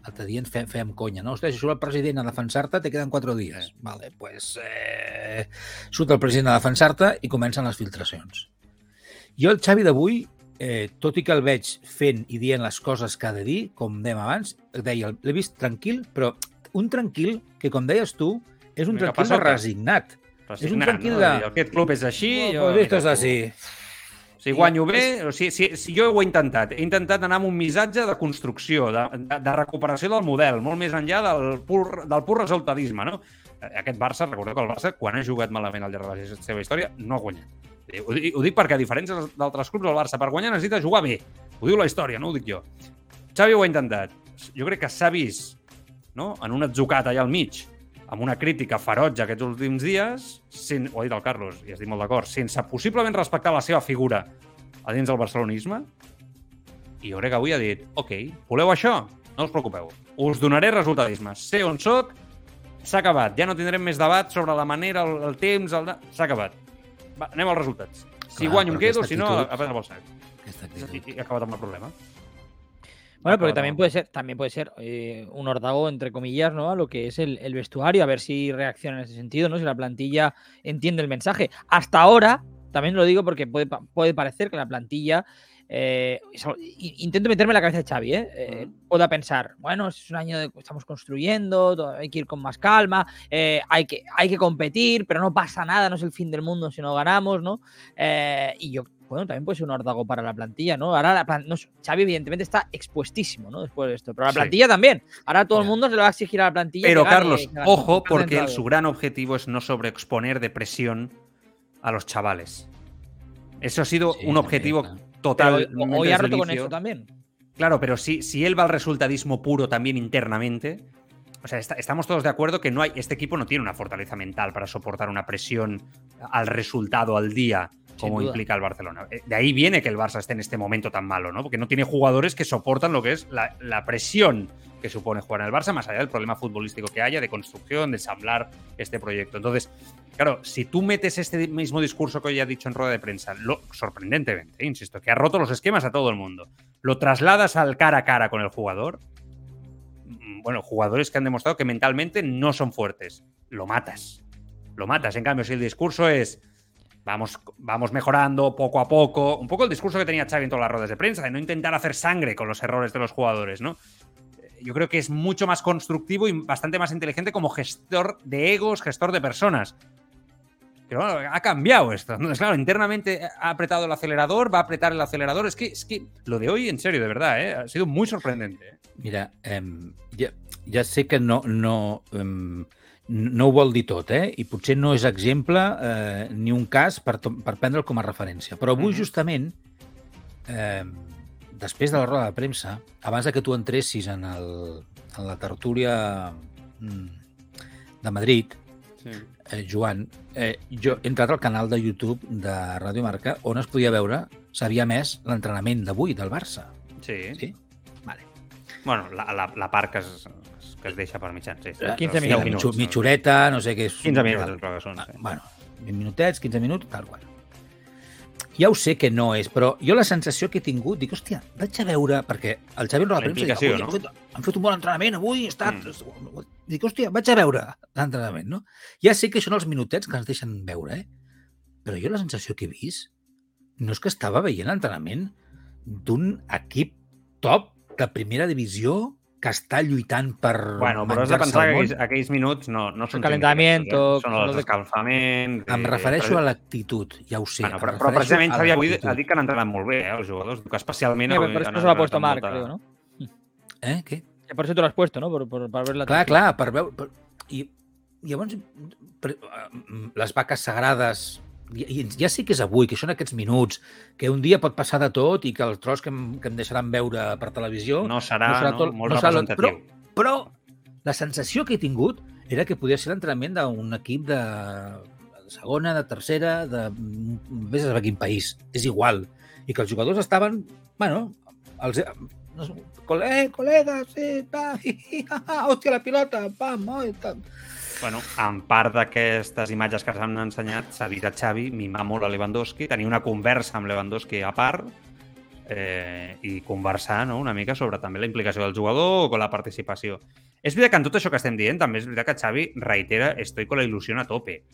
l'altre dia ens fèiem, fèiem conya, no? Ostres, si surt el president a defensar-te, te queden quatre dies. Vale, pues, eh, surt el president a defensar-te i comencen les filtracions. Jo el Xavi d'avui, eh, tot i que el veig fent i dient les coses que ha de dir, com dèiem abans, deia, l'he vist tranquil, però un tranquil que, com deies tu, és un Vinga, tranquil què? resignat. Resignant, tranquil no? de- Aquest club és així... jo, pues mira, és així. Si guanyo bé, o sigui, si, si jo ho he intentat, he intentat anar amb un missatge de construcció, de, de, de recuperació del model, molt més enllà del pur, del pur resultadisme, no? Eh, Aquest Barça, recordeu que el Barça, quan ha jugat malament al llarg de la seva història, no ha guanyat. Eh, Ho, dic- ho dic perquè, a diferència d'altres clubs, el Barça per guanyar necessita jugar bé. Ho diu la història, no ho dic jo. Xavi ho ha intentat. Jo crec que s'ha vist no? en un atzucat allà al mig, amb una crítica ferotge aquests últims dies, sen, ho ha dit el Carlos, i estic molt d'acord, sense possiblement respectar la seva figura a dins del barcelonisme, i jo crec que avui ha dit, ok, voleu això? No us preocupeu, us donaré resultadisme. Sé on sóc, s'ha acabat. Ja no tindrem més debat sobre la manera, el, el temps, el... s'ha acabat. Va, anem als resultats. Si Clar, guanyo em quedo, si no, a prendre pel sac. I, i acabat amb el problema. Bueno, porque también puede ser, también puede ser eh, un ordago, entre comillas, ¿no? A lo que es el, el vestuario, a ver si reacciona en ese sentido, ¿no? Si la plantilla entiende el mensaje. Hasta ahora, también lo digo porque puede parecer que la plantilla. Eh, intento meterme en la cabeza de Xavi, ¿eh? Eh, Pueda pensar, bueno, es un año de estamos construyendo, todo- hay que ir con más calma, eh, hay, que, hay que competir, pero no pasa nada, no es el fin del mundo si no ganamos, ¿no? Eh, y yo, bueno, también puede ser un ordago para la plantilla, ¿no? Ahora la plan- no sé, Xavi evidentemente está expuestísimo, ¿no? Después de esto, pero la Sí. plantilla también. Ahora todo el mundo se le va a exigir a la plantilla. Pero que gane, Carlos, que gane, ojo, que porque su gran objetivo es no sobreexponer de presión a los chavales. Eso ha sido Sí, un objetivo total. hoy, hoy ha roto con eso también. Claro, pero si, si él va al resultadismo puro también internamente, o sea, está- estamos todos de acuerdo que no hay, este equipo no tiene una fortaleza mental para soportar una presión al resultado al día como implica el Barcelona. Eh, De ahí viene que el Barça esté en este momento tan malo, ¿no? Porque no tiene jugadores que soportan lo que es la, la presión que supone jugar en el Barça, más allá del problema futbolístico que haya, de construcción, de ensamblar este proyecto. Entonces, claro, si tú metes este mismo discurso que hoy ha dicho en rueda de prensa, sorprendentemente, insisto, que ha roto los esquemas a todo el mundo, lo trasladas al cara a cara con el jugador, mm, bueno, jugadores que han demostrado que mentalmente no son fuertes, lo matas. Lo matas. En cambio, si el discurso es vamos, vamos mejorando poco a poco, un poco el discurso que tenía Xavi en todas las ruedas de prensa, de no intentar hacer sangre con los errores de los jugadores, ¿no? Eh, Yo creo que es mucho más constructivo y bastante más inteligente como gestor de egos, gestor de personas. Pero bueno, ha cambiado esto. Entonces, claro, internamente ha apretado el acelerador, va a apretar el acelerador. Es que, es que lo de hoy, en serio, de verdad, ¿eh? ha sido muy sorprendente. ¿eh? Mira, em, ja, ja sé que no, no, em, no ho vol dir tot, eh? i potser no és exemple eh, ni un cas per, per prendre'l com a referència. Però avui, Mhm. justament, eh, després de la roda de premsa, abans de que tu entressis en, el, en la tertúlia mm, de Madrid, eh, Joan, eh, jo he entrat al canal de YouTube de Ràdio Marca on es podia veure, s'havia més l'entrenament d'avui del Barça. Sí. Sí? Vale. Bueno, la, la, la part que es, que es deixa per mitjans. Sí, sí. 15 Els minuts. Mitjoreta, no sé què és. 15 minuts, que són. Ah, Sí. Bueno, 20 minutets, 15 minuts, tal qual. Ja ho sé que no és, però jo la sensació que he tingut, dic, hòstia, vaig a veure, perquè el Xavi en roda La de premsa "Avui no? han, fet, un bon entrenament, avui he estat... Mm. Dic, hòstia, vaig a veure l'entrenament, no? Ja sé que són els minutets que ens deixen veure, eh? Però jo la sensació que he vist no és que estava veient l'entrenament d'un equip top de primera divisió que està lluitant per Bueno, però has de pensar que aquells, aquells minuts no, no són calentamiento, cinc minuts, eh? són els de- escalfaments... Em i- refereixo però- a l'actitud, ja ho sé. Bueno, em però, però precisament a Xavi avui ha dit que han entrenat molt bé, eh, els jugadors, que especialment... Sí, esto se lo ha puesto amb Marc, molta- creo, ¿no? Eh, què? Que por eso te lo has puesto, ¿no? Por, por, para ver la Clar, clar, per veure... Per... I llavors, per... les vaques sagrades... I ja sí que és avui, que són aquests minuts, que un dia pot passar de tot i que el tros que em, que em deixaran veure per televisió... No serà, no tot- molt serà tot- representatiu. Però, però la sensació que he tingut era que podia ser l'entrenament d'un equip de, de segona, de tercera, de vés a saber quin país. És igual. I que els jugadors estaven, bueno, els, no sé, col·le, col·lega, sí, pa, hi, hi, ha, ha, hòstia, la pilota, pam, oi, tal. Bueno, en part d'aquestes imatges que s'han ensenyat, s'ha vist a Xavi mimar molt a Lewandowski, tenir una conversa amb Lewandowski a part eh, i conversar no, una mica sobre també la implicació del jugador o la participació. És veritat que en tot això que estem dient, també és veritat que Xavi reitera estoy con la ilusión a tope.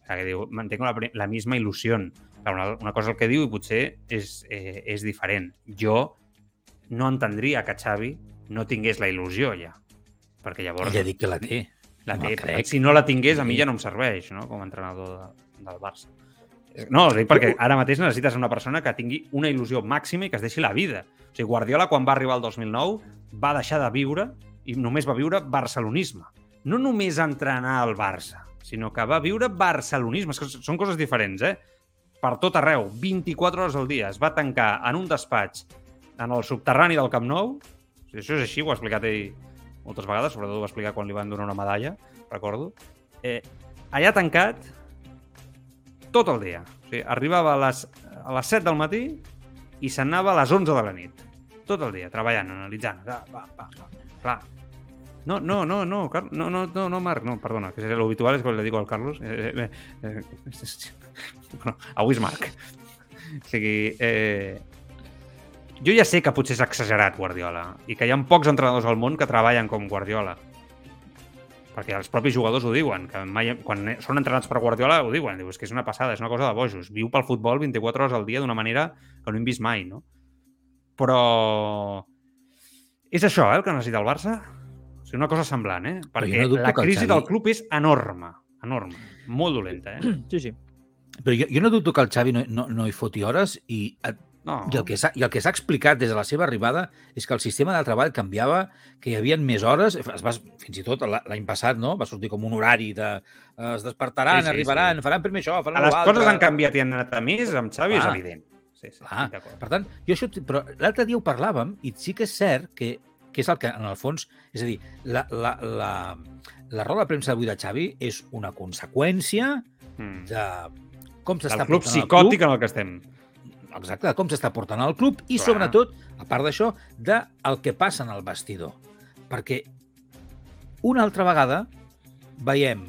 O que diu, mantengo la, la misma ilusión. Una, una cosa el que diu i potser és, eh, és diferent. Jo no entendria que Xavi no tingués la il·lusió ja. Perquè llavors... Ja dic que la té. La No té, crec. per tant, si no la tingués, a mi ja no em serveix, no?, com a entrenador de, del Barça. No, ho dic perquè ara mateix necessites una persona que tingui una il·lusió màxima i que es deixi la vida. O sigui, Guardiola, quan va arribar al 2009, va deixar de viure i només va viure barcelonisme. No només entrenar al Barça, sinó que va viure barcelonisme. És que són coses diferents, eh? Per tot arreu, 24 hores al dia. Es va tancar en un despatx en el subterrani del Camp Nou. O sigui, això és així, ho ha explicat ell moltes vegades, sobretot ho va explicar quan li van donar una medalla, recordo. Eh, allà tancat tot el dia. O sigui, arribava a les, a les 7 del matí i s'anava a les 11 de la nit. Tot el dia, treballant, analitzant. Va, va, va. Clar. No, no, no, no, Car- no, no, no, no, Marc, no, perdona, que lo habitual es que le digo al Carlos. Eh, eh, eh, eh, <laughs> bueno, avui és Marc. O sigui, eh, jo ja sé que potser és exagerat Guardiola i que hi ha pocs entrenadors al món que treballen com Guardiola. Perquè els propis jugadors ho diuen, que mai, quan són entrenats per Guardiola ho diuen, diu, és que és una passada, és una cosa de bojos. Viu pel futbol 24 hores al dia d'una manera que no hem vist mai, no? Però és això, eh, el que necessita el Barça? O sigui, una cosa semblant, eh? Perquè no la crisi Xavi- del club és enorme, enorme, molt dolenta, eh? Sí, sí. Però jo, jo no dubto que el Xavi no, no, no hi foti hores i, No. i el que s'ha i el que s'ha explicat des de la seva arribada és que el sistema de treball canviava, que hi havia més hores, es va, fins i tot la- l'any passat no? va sortir com un horari de eh, es despertaran, Sí, sí, arribaran, sí. faran primer això, faran Les l'altre. coses han canviat i han anat a més, amb Xavi és Clar. evident. Sí, sí, d'acord. per tant, jo això, però l'altre dia ho parlàvem i sí que és cert que, que és el que, en el fons, és a dir, la, la, la, la roda de premsa d'avui de Xavi és una conseqüència Mm. de com s'està club portant el psicòtic club, en el que estem. Exacte, de com s'està portant el club i, Clar. sobretot, a part d'això, de el que passa en el vestidor. Perquè una altra vegada veiem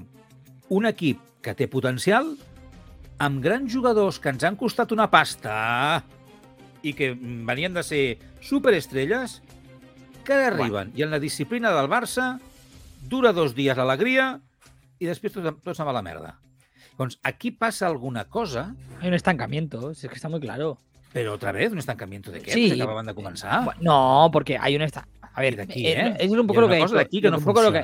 un equip que té potencial amb grans jugadors que ens han costat una pasta i que venien de ser superestrelles que arriben i en la disciplina del Barça dura dos dies l'alegria i després tot, tot se'n va a la merda. Aquí passa alguna cosa, Hay un estancamiento, si es que está muy claro. però otra vez un estancamiento de què? Sí. Sí. acabaven de No, porque hay un esta. A ver, de aquí, eh, ¿eh? es un poco lo que ha cosa dicho- d'aquí que no un poco lo que-.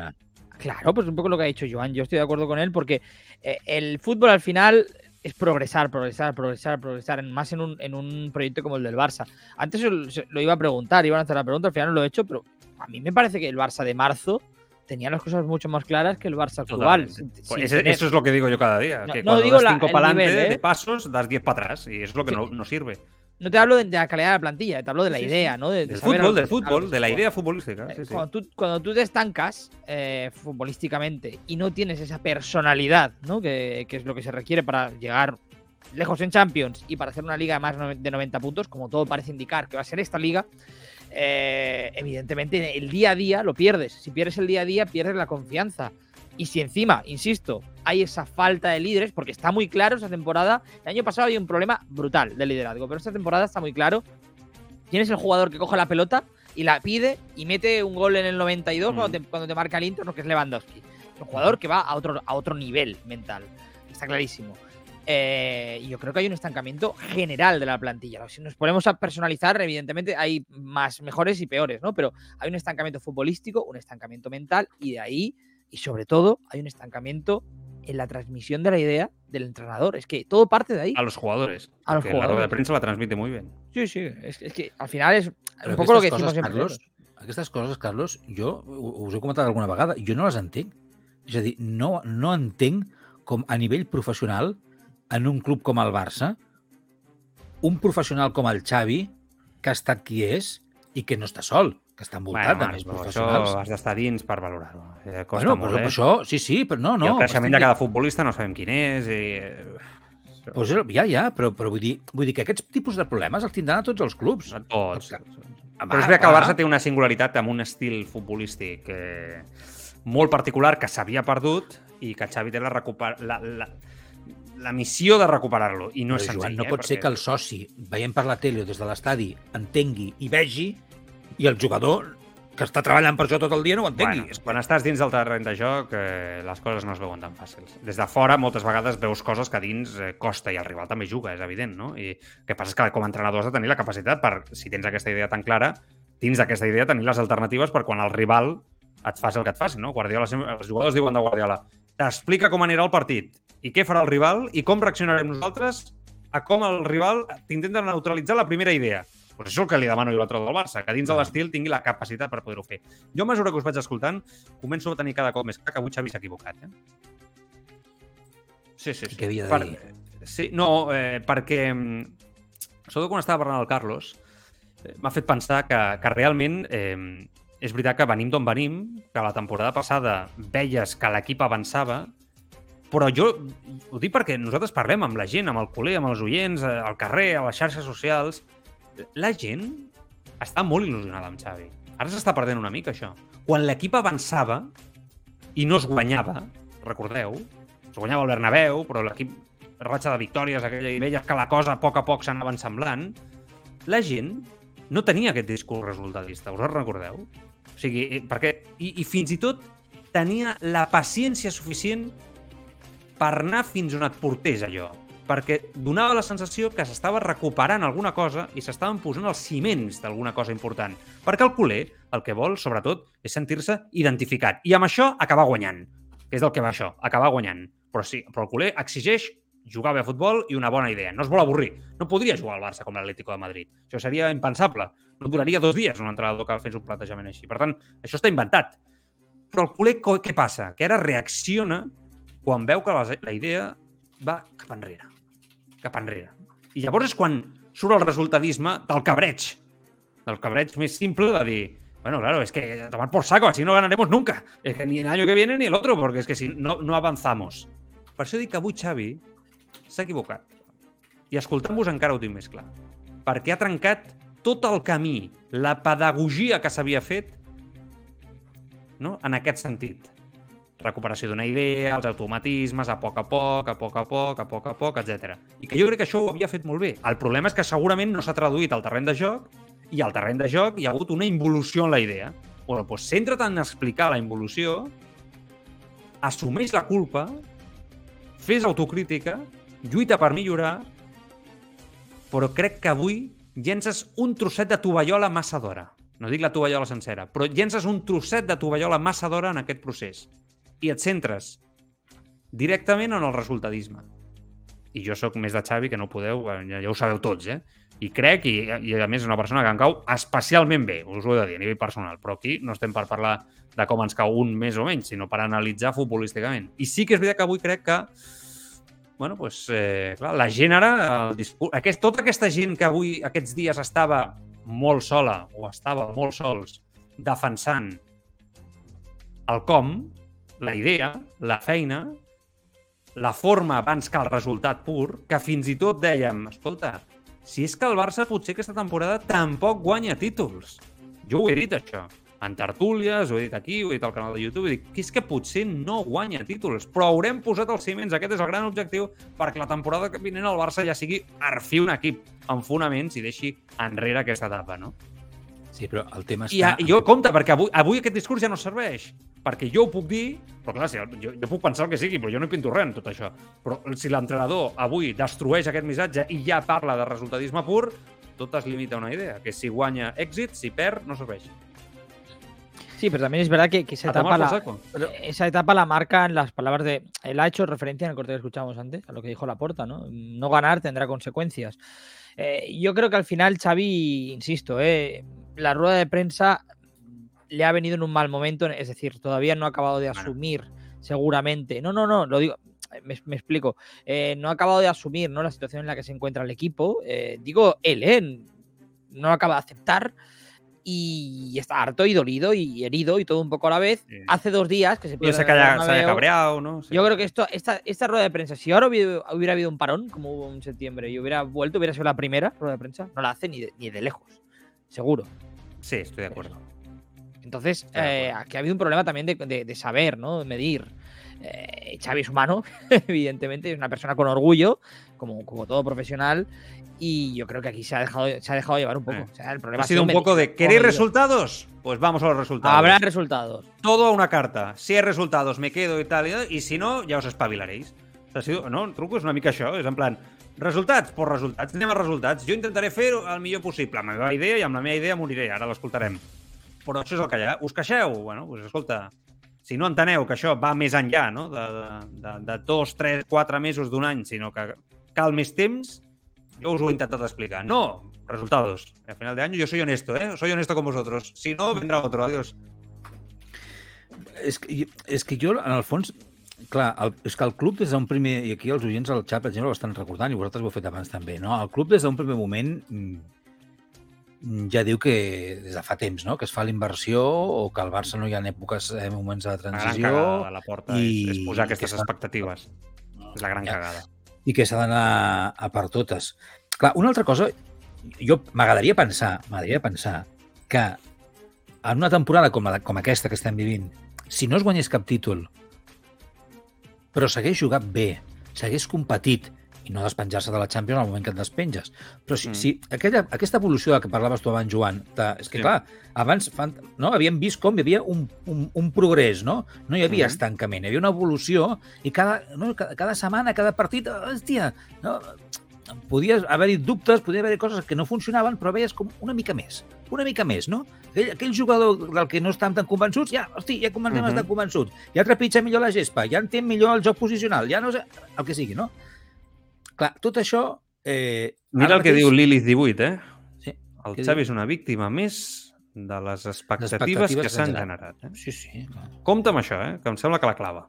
Claro, pues un poco lo que ha dicho Joan. Yo estoy de acuerdo con él porque eh, el fútbol al final es progresar, progresar, progresar, progresar, más en un, en un proyecto como el del Barça. Antes lo, lo iba a preguntar, iban a hacer la pregunta, al final no lo he hecho, pero a mí me parece que el Barça de marzo tenía las cosas mucho más claras que el Barça actual. Pues ese- eso es lo que digo yo cada día. No- que no cuando digo das la- 5 el para adelante ¿eh? de pasos, das 10 para atrás. Y es lo que Sí. no, no sirve. No te hablo de, la calidad de la plantilla, te hablo de la Sí, sí. idea, ¿no? De, Del fútbol, del fútbol, de la idea futbolística. Eh. Cuando, tú, cuando tú te estancas eh, futbolísticamente y no tienes esa personalidad, ¿no? Que, que es lo que se requiere para llegar lejos en Champions y para hacer una liga de más de 90 puntos, como todo parece indicar que va a ser esta liga, eh, evidentemente el día a día lo pierdes. Si pierdes el día a día, pierdes la confianza. Y si encima, insisto, hay esa falta de líderes, porque está muy claro esta temporada, el año pasado había un problema brutal de liderazgo, pero esta temporada está muy claro quién es el jugador que coge la pelota y la pide y mete un gol en el 92 Mm. cuando, te, cuando te marca el Inter, no, que es Lewandowski. Un jugador que va a otro, a otro nivel mental. Está clarísimo. Eh, yo creo que hay un estancamiento general de la plantilla. Si nos ponemos a personalizar, evidentemente hay más mejores y peores, ¿no? Pero hay un estancamiento futbolístico, un estancamiento mental y de ahí, y sobre todo, hay un estancamiento en la transmisión de la idea del entrenador. Es que todo parte de ahí. A los jugadores. A los porque La rueda de jugadores. prensa la transmite muy bien. Sí, sí. Es, es que al final es un poco lo que decimos coses, siempre. Carlos, aquestes coses, Carlos, jo us he comentat alguna vegada, jo no les entenc. És a dir, no, no entenc com a nivell professional, en un club com el Barça, un professional com el Xavi, que ha estat qui és i que no està sol, que està envoltat de Marc, més professionals. això has d'estar dins per valorar-ho. Eh, costa Bueno, molt, però, eh? això, sí, sí, però no, I no. el creixement estic de cada futbolista no sabem quin és. I... eh, Pues ja, ja, però, però vull, dir, vull dir que aquests tipus de problemes els tindran a tots els clubs. A tots. Ah, Però és veritat que el. Barça té una singularitat amb un estil futbolístic eh, molt particular que s'havia perdut i que Xavi té la, recuper... la, la, la missió de recuperar-lo. I no és Però, senzill, Joan, no eh? pot ser que el soci, veient per la tele o des de l'estadi, entengui i vegi i el jugador que està treballant per això tot el dia no ho entengui. Bueno, quan estàs dins del terreny de joc, eh, les coses no es veuen tan fàcils. Des de fora, moltes vegades veus coses que dins eh, costa, i el rival també juga, és evident, no? I el que passa és que com a entrenador has de tenir la capacitat per, si tens aquesta idea tan clara, dins d'aquesta idea tenir les alternatives per quan el rival et faci el que et faci, no? Guardiola, els jugadors diuen de Guardiola, t'explica com anirà el partit i què farà el rival i com reaccionarem nosaltres a com el rival t'intenta neutralitzar la primera idea. Pues això és el que li demano jo a l'altre del Barça, que dins de l'estil tingui la capacitat per poder-ho fer. Jo, a mesura que us vaig escoltant, començo a tenir cada cop més clar que avui Xavi s'ha equivocat. Eh? Sí, sí, sí. Què havia de per... dir? Sí, no, eh, perquè... mm, Sobretot quan estava parlant el Carlos, eh, m'ha fet pensar que, que realment eh, és veritat que venim d'on venim, que la temporada passada veies que l'equip avançava, però jo ho dic perquè nosaltres parlem amb la gent, amb el culer, amb els oients, eh, al carrer, a les xarxes socials. La gent està molt il·lusionada amb Xavi. Ara s'està perdent una mica, això. Quan l'equip avançava i no es guanyava, recordeu, es guanyava el Bernabéu, però l'equip ratxa de victòries, aquella, i veies que la cosa a poc a poc s'anava ensemblant, la gent no tenia aquest discurs resultadista, us recordeu? O sigui, eh, perquè, i, i fins i tot tenia la paciència suficient per anar fins on et portés allò. Perquè donava la sensació que s'estava recuperant alguna cosa i s'estaven posant els ciments d'alguna cosa important. Perquè el culer el que vol, sobretot, és sentir-se identificat. I amb això acabar guanyant. Que és del que va això, acabar guanyant. Però sí, però el culer exigeix jugar bé a futbol i una bona idea. No es vol avorrir. No podria jugar al Barça com l'Atlético de Madrid. Això seria impensable. No duraria dos dies un entrenador que fes un plantejament així. Per tant, això està inventat. Però el culer què passa? Que ara reacciona quan veu que la, la idea va cap enrere. Cap enrere. I llavors és quan surt el resultadisme del cabreig. Del cabreig més simple de dir bueno, claro, es que tomar por saco, así no ganaremos nunca. Es que ni el año que viene ni el otro, porque es que si no, no avanzamos. Per això dic que avui Xavi s'ha equivocat. I escoltant-vos encara ho tinc més clar. Perquè ha trencat tot el camí, la pedagogia que s'havia fet no? en aquest sentit. Recuperació d'una idea, els automatismes, a poc a poc, a poc a poc, a poc a poc, etc. I que jo crec que això ho havia fet molt bé. El problema és que segurament no s'ha traduït al terreny de joc i al terreny de joc hi ha hagut una involució en la idea. Bueno, doncs centra't en explicar la involució, assumeix la culpa, fes autocrítica, lluita per millorar, però crec que avui llences un trosset de tovallola massa d'hora. No dic la tovallola sencera, però llences un trosset de tovallola massa d'hora en aquest procés. I et centres directament en el resultadisme. I jo sóc més de Xavi, que no podeu, eh, ja, ja ho sabeu tots, eh? I crec, i, i a més és una persona que em cau especialment bé, us ho he de dir, a nivell personal, però aquí no estem per parlar de com ens cau un més o menys, sinó per analitzar futbolísticament. I sí que és veritat que avui crec que bueno, pues, eh, clar, la gent ara, el discurs, aquest, tota aquesta gent que avui, aquests dies, estava molt sola o estava molt sols defensant el com, la idea, la feina, la forma abans que el resultat pur, que fins i tot dèiem, escolta, si és que el Barça potser aquesta temporada tampoc guanya títols. Jo ho he dit, això. En tertúlies, ho he dit aquí, ho he dit al canal de YouTube, dit que és que potser no guanya títols, però haurem posat els ciments, aquest és el gran objectiu, perquè la temporada que vinent el Barça ja sigui per fi un equip amb fonaments i deixi enrere aquesta etapa, no? Sí, però el tema I, està... a, i jo, compte, perquè avui, avui aquest discurs ja no serveix. Perquè jo ho puc dir, però clar, si, jo, jo puc pensar el que sigui, però jo no hi pinto res en tot això. Però si l'entrenador avui destrueix aquest missatge i ja parla de resultadisme pur, tot es limita a una idea, que si guanya èxit, si perd, no serveix. Sí, pero también es verdad que, que esa, etapa la, esa etapa la marcan las palabras de. Él ha hecho referencia en el corte que escuchábamos antes, a lo que dijo Laporta, ¿no? No ganar tendrá consecuencias. Eh, yo creo que al final, Xavi, insisto, eh, la rueda de prensa le ha venido en un mal momento, es decir, todavía no ha acabado de Bueno. asumir, seguramente. No, no, no, lo digo. Me, me explico. Eh, no ha acabado de asumir ¿no? la situación en la que se encuentra el equipo. Eh, digo, él, ¿eh? No acaba de aceptar y está harto y dolido y herido y todo un poco a la vez. Sí. Hace dos días que se Yo pierde sé en que el haya, se haya cabreado, ¿no? Sí. Yo creo que esto, esta, esta rueda de prensa, si ahora hubiera, hubiera habido un parón, como hubo en septiembre, y hubiera vuelto, hubiera sido la primera rueda de prensa, no la hace ni de, ni de lejos. Seguro. Sí, estoy de acuerdo. Entonces, de eh, aquí ha habido un problema también de, de- de saber, ¿no? De medir. Eh, Xavi es humano, <laughs> evidentemente, es una persona con orgullo, como, como todo profesional, y yo creo que aquí se ha dejado, se ha dejado llevar un poco. Eh. O sea, el problema Ha sido un poco de, ¿queréis resultados? Pues vamos a los resultados. Habrá resultados. todo a una carta. Si hay resultados, me quedo y tal, y, y si no, ja us espavilaréis. Ha sido, no, el truco és una mica això, és en plan, resultats, pues resultats, anem a resultats. Jo intentaré fer el millor possible, amb la meva idea, i amb la meva idea moriré, ara l'escoltarem. Però això és el que hi ha. Us queixeu? Bueno, doncs escolta, si no enteneu que això va més enllà, no?, de, de, de, dos, tres, quatre mesos d'un any, sinó que cal més temps, yo os lo he intentado explicar. No, resultados. Al final de año yo soy honesto, ¿eh? Soy honesto con vosotros. Si no, vendrá otro. Adiós. És que, és que jo, en el fons, clar, el, és que el club des d'un primer, i aquí els oients al xat, per exemple, ho estan recordant, i vosaltres ho heu fet abans també, no? El club des d'un primer moment mm, ja diu que des de fa temps, no?, que es fa la inversió o que al Barça no hi ha èpoques, eh, moments de La gran transició de la porta i- és, és posar aquestes expectatives. És la gran Ja. cagada. i que s'ha d'anar a per totes. Clar, una altra cosa, jo m'agradaria pensar, m'agradaria pensar que en una temporada com, la, com aquesta que estem vivint, si no es guanyés cap títol, però s'hagués jugat bé, s'hagués competit, i no despenjar-se de la Champions al moment que et despenges. Però si, Mm. mm. si aquella, aquesta evolució de que parlaves tu abans, Joan, de, és que Sí. clar, abans fan, no, havíem vist com hi havia un, un, un progrés, no? No hi havia Mhm. estancament, hi havia una evolució i cada, no, cada, cada setmana, cada partit, hòstia, no, podies haver-hi dubtes, podia haver-hi coses que no funcionaven, però veies com una mica més, una mica més, no? Aquell, aquell jugador del que no estàvem tan convençuts, ja, hosti, ja comencem a Mhm. estar convençuts, ja trepitja millor la gespa, ja entén millor el joc posicional, ja no sé, el que sigui, no? Clar, tot això... Eh, Mira el que mateix- diu Lilith 18, eh? Sí, El Xavi diu? és una víctima més de les expectatives, expectatives que s'han que generat. Eh? Sí, sí, clar. Compte amb això, eh? que em sembla que la clava.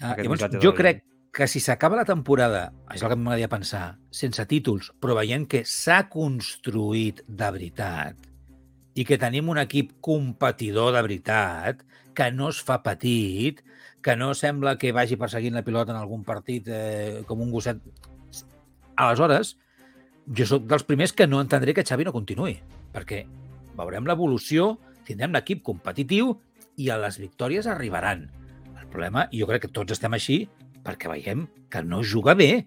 Ah, llavors, jo crec que si s'acaba la temporada, és el que m'agradaria pensar, sense títols, però veient que s'ha construït de veritat i que tenim un equip competidor de veritat, que no es fa petit, que no sembla que vagi perseguint la pilota en algun partit eh, com un gosset. Aleshores, jo sóc dels primers que no entendré que Xavi no continuï, perquè veurem l'evolució, tindrem l'equip competitiu i a les victòries arribaran. El problema, i jo crec que tots estem així, perquè veiem que no juga bé,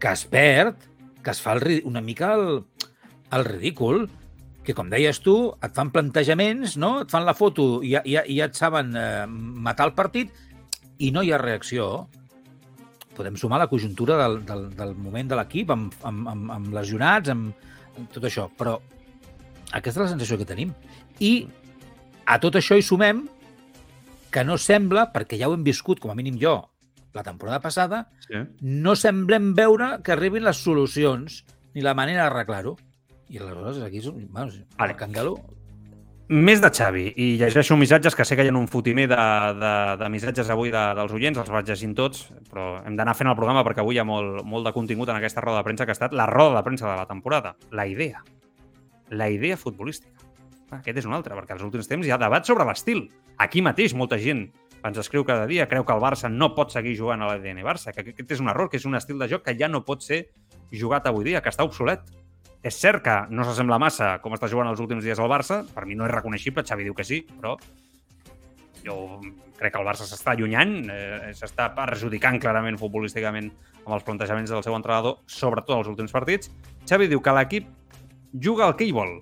que es perd, que es fa el, una mica el, el ridícul, que com deies tu, et fan plantejaments, no? et fan la foto i ja, ja et saben eh, matar el partit i no hi ha reacció. Podem sumar la conjuntura del, del, del moment de l'equip amb, amb, amb, amb lesionats, amb, tot això, però aquesta és la sensació que tenim. I a tot això hi sumem que no sembla, perquè ja ho hem viscut, com a mínim jo, la temporada passada, Sí. no semblem veure que arribin les solucions ni la manera d'arreglar-ho. I aleshores aquí és un... Bueno, Vale. el cangaló... Més de Xavi, i llegeixo missatges que sé que hi ha un fotimer de, de, de missatges avui de, dels oients, els vaig llegint tots, però hem d'anar fent el programa perquè avui hi ha molt, molt de contingut en aquesta roda de premsa que ha estat la roda de premsa de la temporada. La idea. La idea futbolística. Ah, Aquest és un altre, perquè als últims temps hi ha debat sobre l'estil. Aquí mateix molta gent ens escriu cada dia, creu que el Barça no pot seguir jugant a l'ADN Barça, que aquest és un error, que és un estil de joc que ja no pot ser jugat avui dia, que està obsolet. És cert que no s'assembla massa com està jugant els últims dies al Barça, per mi no és reconeixible, Xavi diu que sí, però jo crec que el Barça s'està allunyant, eh, s'està perjudicant clarament futbolísticament amb els plantejaments del seu entrenador, sobretot als últims partits. Xavi diu que l'equip juga el que ell vol,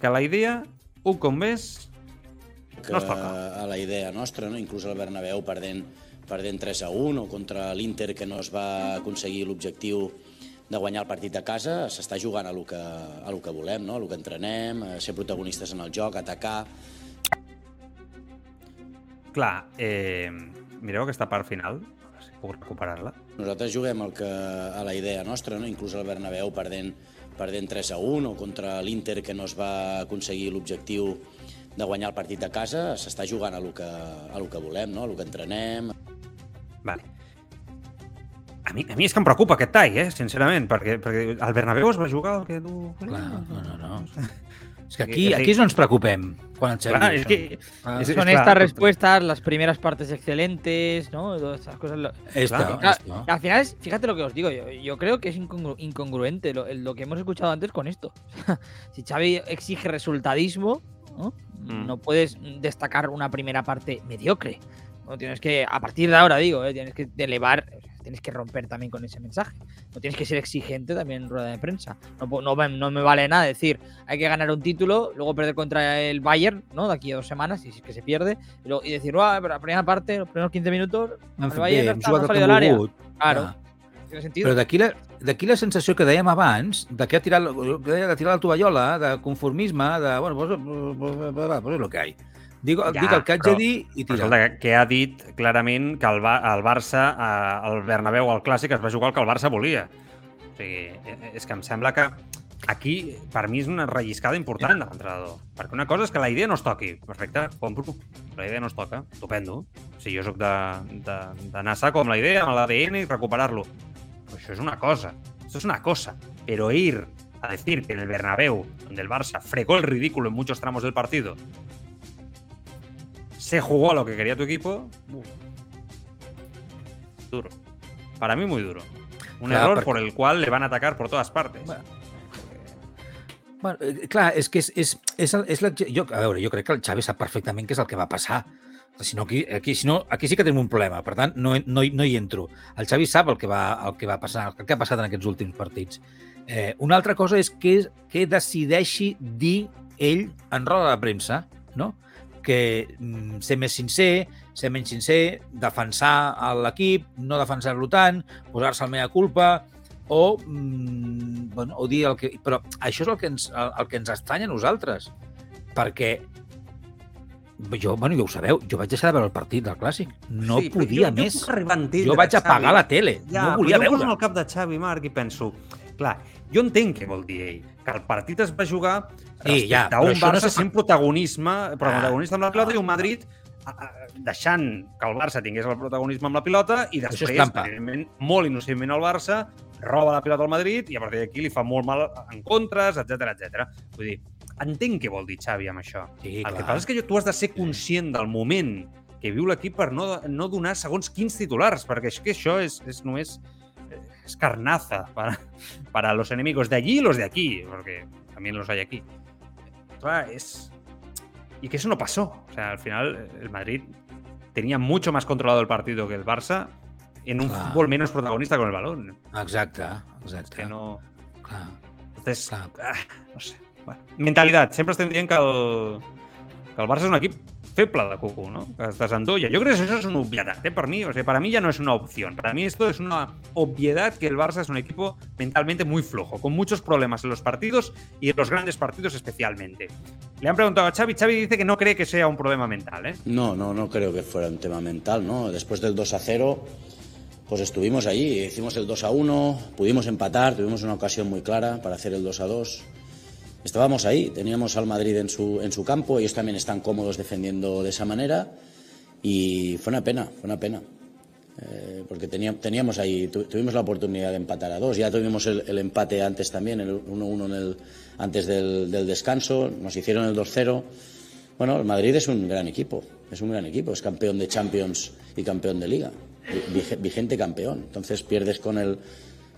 que la idea, un cop més, que No es toca. a la idea nostra, no? inclús el Bernabéu perdent, perdent 3 a 1 o contra l'Inter que no es va aconseguir l'objectiu de guanyar el partit a casa, s'està jugant a lo que, a lo que volem, no? a lo que entrenem, a ser protagonistes en el joc, atacar. Clar, eh, mireu aquesta part final, si puc recuperar-la. Nosaltres juguem el que, a la idea nostra, no? inclús el Bernabéu perdent, perdent 3 a 1 o contra l'Inter que no es va aconseguir l'objectiu de guanyar el partit a casa, s'està jugant a lo que, a lo que volem, no? a lo que entrenem. Vale. A mi, a mi és que em preocupa aquest tall, eh, sincerament, perquè, perquè el Bernabéu es va jugar el que tu... Clar, no, no, no. És que aquí, aquí és on ens preocupem. Diu és això. que... Ah, és- Son estas respuestas, las primeras partes excelentes, ¿no? Todas estas cosas. Claro, Claro, esto. Al final, es- fíjate lo que os digo, yo, yo creo que es incongru- incongruente lo, lo que hemos escuchado antes con esto. <laughs> si Xavi exige resultadismo, ¿no? Mm. No puedes destacar una primera parte mediocre. No tienes que, a partir de ahora digo, ¿eh? tienes que elevar, tienes que romper también con ese mensaje. No tienes que ser exigente también en rueda de prensa. No, no, me- no me vale nada decir, hay que ganar un título, luego perder contra el Bayern, ¿no? De aquí a dos semanas, y si es que se pierde, y, luego- y decir, "Buah, pero la primera parte, los primeros 15 minutos, el Bayern no està, no ha salido área. volgut. Claro, Ah. tiene sentido. Però d'aquí la, d'aquí la sensació que dèiem abans, de que ha tirat, de tirar la tovallola, de conformisme, de, bueno, pues, pues, pues, pues, es lo que hay. Dic, Ja, dic el que haig però- de dir i Però tira. escolta, que, ha dit clarament que el, Ba- el Barça, eh, el Bernabéu, el Clàssic, es va jugar el que el Barça volia. O sigui, eh, és que em sembla que aquí, per mi, és una relliscada important de l'entrenador. Perquè una cosa és que la idea no es toqui. Perfecte, compro. La idea no es toca. Estupendo. Si jo sóc de- de- d'anar a saco amb la idea, amb l'ADN i recuperar-lo. Però això és una cosa. Això es una cosa. Pero ir a decir que en el Bernabéu, donde el Barça fregó el ridículo en muchos tramos del partido, se jugó a lo que quería tu equipo. uf, Duro. Para mí muy duro. Un Clar, error perquè- por el cual le van a atacar por todas partes. Bueno. Bueno, eh, clar, és que és, és, és, el, és la, jo, a veure, jo crec que el Xavi sap perfectament què és el que va passar. Si no, aquí, aquí, si no, aquí sí que tenim un problema, per tant, no, no, no hi entro. El Xavi sap el que va, el que va passar, el que ha passat en aquests últims partits. Eh, una altra cosa és que, que decideixi dir ell en roda de premsa, no? Que mm, ser més sincer, ser menys sincer, defensar l'equip, no defensar-lo tant, posar-se al mea culpa, o, mm, bueno, o dir el que... Però això és el que ens, el, el que ens estranya a nosaltres, perquè jo, bueno, ja ho sabeu, jo vaig deixar de veure el partit del Clàssic. No Sí, podia jo, més. Jo, entendre, Jo vaig apagar Xavi. la tele, Ja, no volia jo veure. en el cap de Xavi Marc i penso, clar, jo entenc què vol dir ell, que el partit es va jugar respecte ja, però un això no Barça fa- sent protagonisme, protagonista amb la pilota ah. i un Madrid deixant que el Barça tingués el protagonisme amb la pilota i després, evidentment, molt innocentment el Barça roba la pilota al Madrid i a partir d'aquí li fa molt mal en contres, etc etc. Vull dir, entenc què vol dir Xavi amb això. Sí, el que clar. passa és que tu has de ser conscient del moment que viu l'equip per no, no donar segons quins titulars, perquè és que això és, és només eh, és carnaza para, <laughs> para los enemigos de allí y los de aquí, porque también los hay aquí. Es... Y que eso no pasó. O sea, al final el Madrid tenía mucho más controlado el partido que el Barça en un Clar. fútbol menos protagonista con el balón. Exacte, Es exacte. que no... Clar. Entonces, Clar. ah, no sé. Bueno, mentalitat. Sempre estem dient que el, que el Barça és un equip feble de Cucu, ¿no? Que es desendolla. Yo creo que eso es una obviedad, ¿eh? Mí, o sea, para mí ya no es una opción. Para mí esto es una obviedad que el Barça es un equipo mentalmente muy flojo, con muchos problemas en los partidos y en los grandes partidos especialmente. Le han preguntado a Xavi, Xavi dice que no cree que sea un problema mental, ¿eh? No, no, no creo que fuera un tema mental, ¿no? Después del 2 a 0, pues estuvimos allí, hicimos el 2 a 1, pudimos empatar, tuvimos una ocasión muy clara para hacer el 2 a 2. Estábamos ahí, teníamos al Madrid en su, en su campo, ellos también están cómodos defendiendo de esa manera y fue una pena, fue una pena. Eh, porque teníamos, teníamos ahí, tu- tuvimos la oportunidad de empatar a dos, ya tuvimos el, el empate antes también, el 1-1 en el- antes del, del descanso, nos hicieron el 2-0. Bueno, el Madrid es un gran equipo, es un gran equipo, es campeón de Champions y campeón de Liga, vige- vigente campeón. Entonces pierdes con el,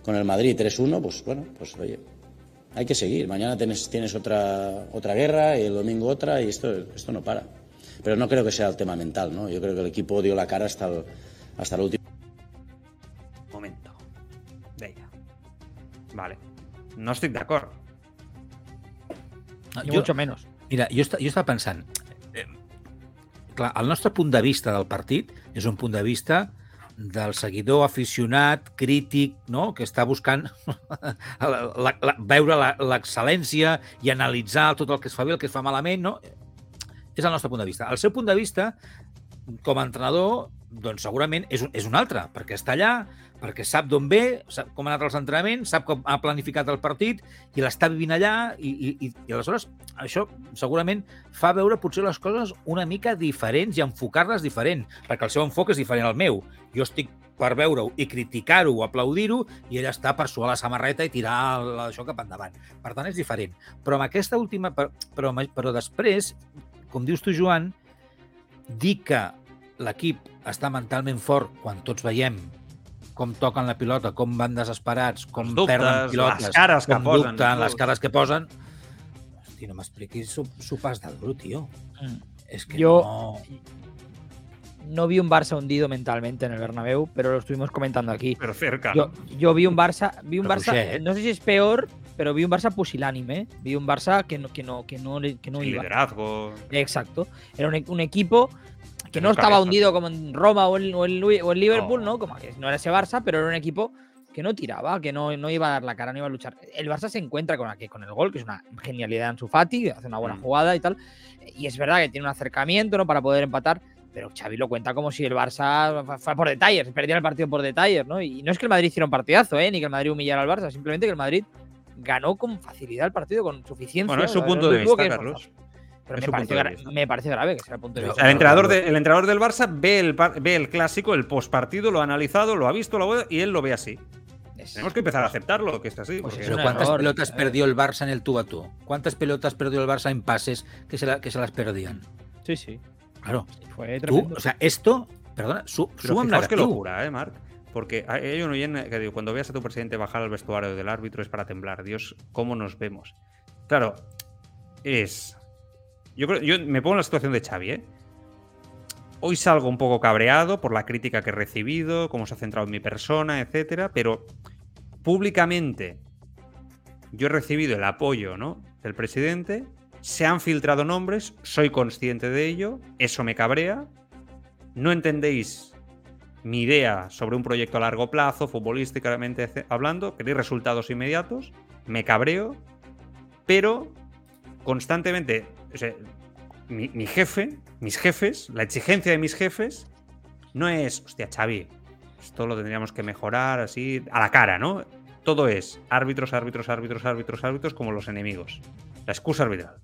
con el Madrid 3-1, pues bueno, pues oye, hay que seguir. Mañana tienes, tienes otra, otra guerra y el domingo otra y esto, esto no para. Pero no creo que sea el tema mental, ¿no? Yo creo que el equipo dio la cara hasta el, hasta el último. Momento. Deia. Vale. No. No, Ni jo, mucho menos. Mira, jo, jo estava pensant, eh, clar, el nostre punt de vista del partit és un punt de vista del seguidor aficionat, crític, no? que està buscant <laughs> la, la, la, veure l'excel·lència i analitzar tot el que es fa bé, el que es fa malament. No? És el nostre punt de vista. El seu punt de vista, com a entrenador, doncs segurament és un, és un altre, perquè està allà, perquè sap d'on ve, sap com ha anat els entrenaments, sap com ha planificat el partit i l'està vivint allà i, i, i, i aleshores això segurament fa veure potser les coses una mica diferents i enfocar-les diferent, perquè el seu enfoc és diferent al meu. Jo estic per veure-ho i criticar-ho o aplaudir-ho i ell està per suar la samarreta i tirar això cap endavant. Per tant, és diferent. Però amb aquesta última... Però, però després, com dius tu, Joan, dir que l'equip està mentalment fort quan tots veiem com toquen la pilota, com van desesperats, com dubtes, perden pilotes, les cares que com posen, dubten, les cares que posen. Hosti, no m'expliquis sopars del brut, tio. Mm. Es que Yo no... no vi un Barça hundido mentalmente en el Bernabéu, pero lo estuvimos comentando aquí. Pero cerca. Yo, yo vi un Barça, vi un Pero Barça, Roger, ¿eh? no sé si es peor, pero vi un Barça pusilánime, ¿eh? vi un Barça que no, que no, que no, que no iba. liderazgo. Exacto. Era un, un equipo que no no estaba hundido como en Roma o en, o en Lu- o en Liverpool, No. ¿no? Como que no era ese Barça, pero era un equipo que no tiraba, que no, no iba a dar la cara, no iba a luchar. El Barça se encuentra con, aquí, con el gol, que es una genialidad en su Fati, hace una buena Mm. jugada y tal. Y es verdad que tiene un acercamiento, ¿no? Para poder empatar. Pero Xavi lo cuenta como si el Barça fu- fuera por detalles, perdía el partido por detalles, ¿no? Y no es que el Madrid hiciera un partidazo, ¿eh? Ni que el Madrid humillara al Barça, simplemente que el Madrid ganó con facilidad el partido, con suficiencia. Bueno, es su punto de vista, Carlos. Pero me parece, me parece grave que sea el punto de vista. El entrenador, de- el entrenador del Barça ve el, ve el clásico, el postpartido, lo ha analizado, lo ha visto lo ha- y él lo ve así. Es- Tenemos que empezar a aceptarlo, que es así. Pues porque- Pero ¿cuántas error. pelotas Eh. perdió el Barça en el tú a tú? ¿Cuántas pelotas perdió el Barça en pases que se, la- que se las perdían? Sí, sí. Claro. Fue Tú, o sea, esto, perdona, su, qué negativo. locura, ¿eh, Marc? Porque hay hay un oyente que digo, cuando veas a tu presidente bajar al vestuario del árbitro es para temblar. Dios, ¿cómo nos vemos? Claro, es... Yo, creo, yo me pongo en la situación de Xavi, ¿eh? Hoy salgo un poco cabreado por la crítica que he recibido, cómo se ha centrado en mi persona, etcétera, pero públicamente yo he recibido el apoyo ¿no? del presidente, se han filtrado nombres, soy consciente de ello, eso me cabrea, no entendéis mi idea sobre un proyecto a largo plazo, futbolísticamente hablando, queréis resultados inmediatos, me cabreo, pero constantemente, mi, jefe, mis jefes, la exigencia de mis jefes, no es, hostia, Xavi, esto lo tendríamos que mejorar así, a la cara, ¿no? Todo es árbitros, árbitros, árbitros, árbitros, árbitros como los enemigos. La excusa arbitral.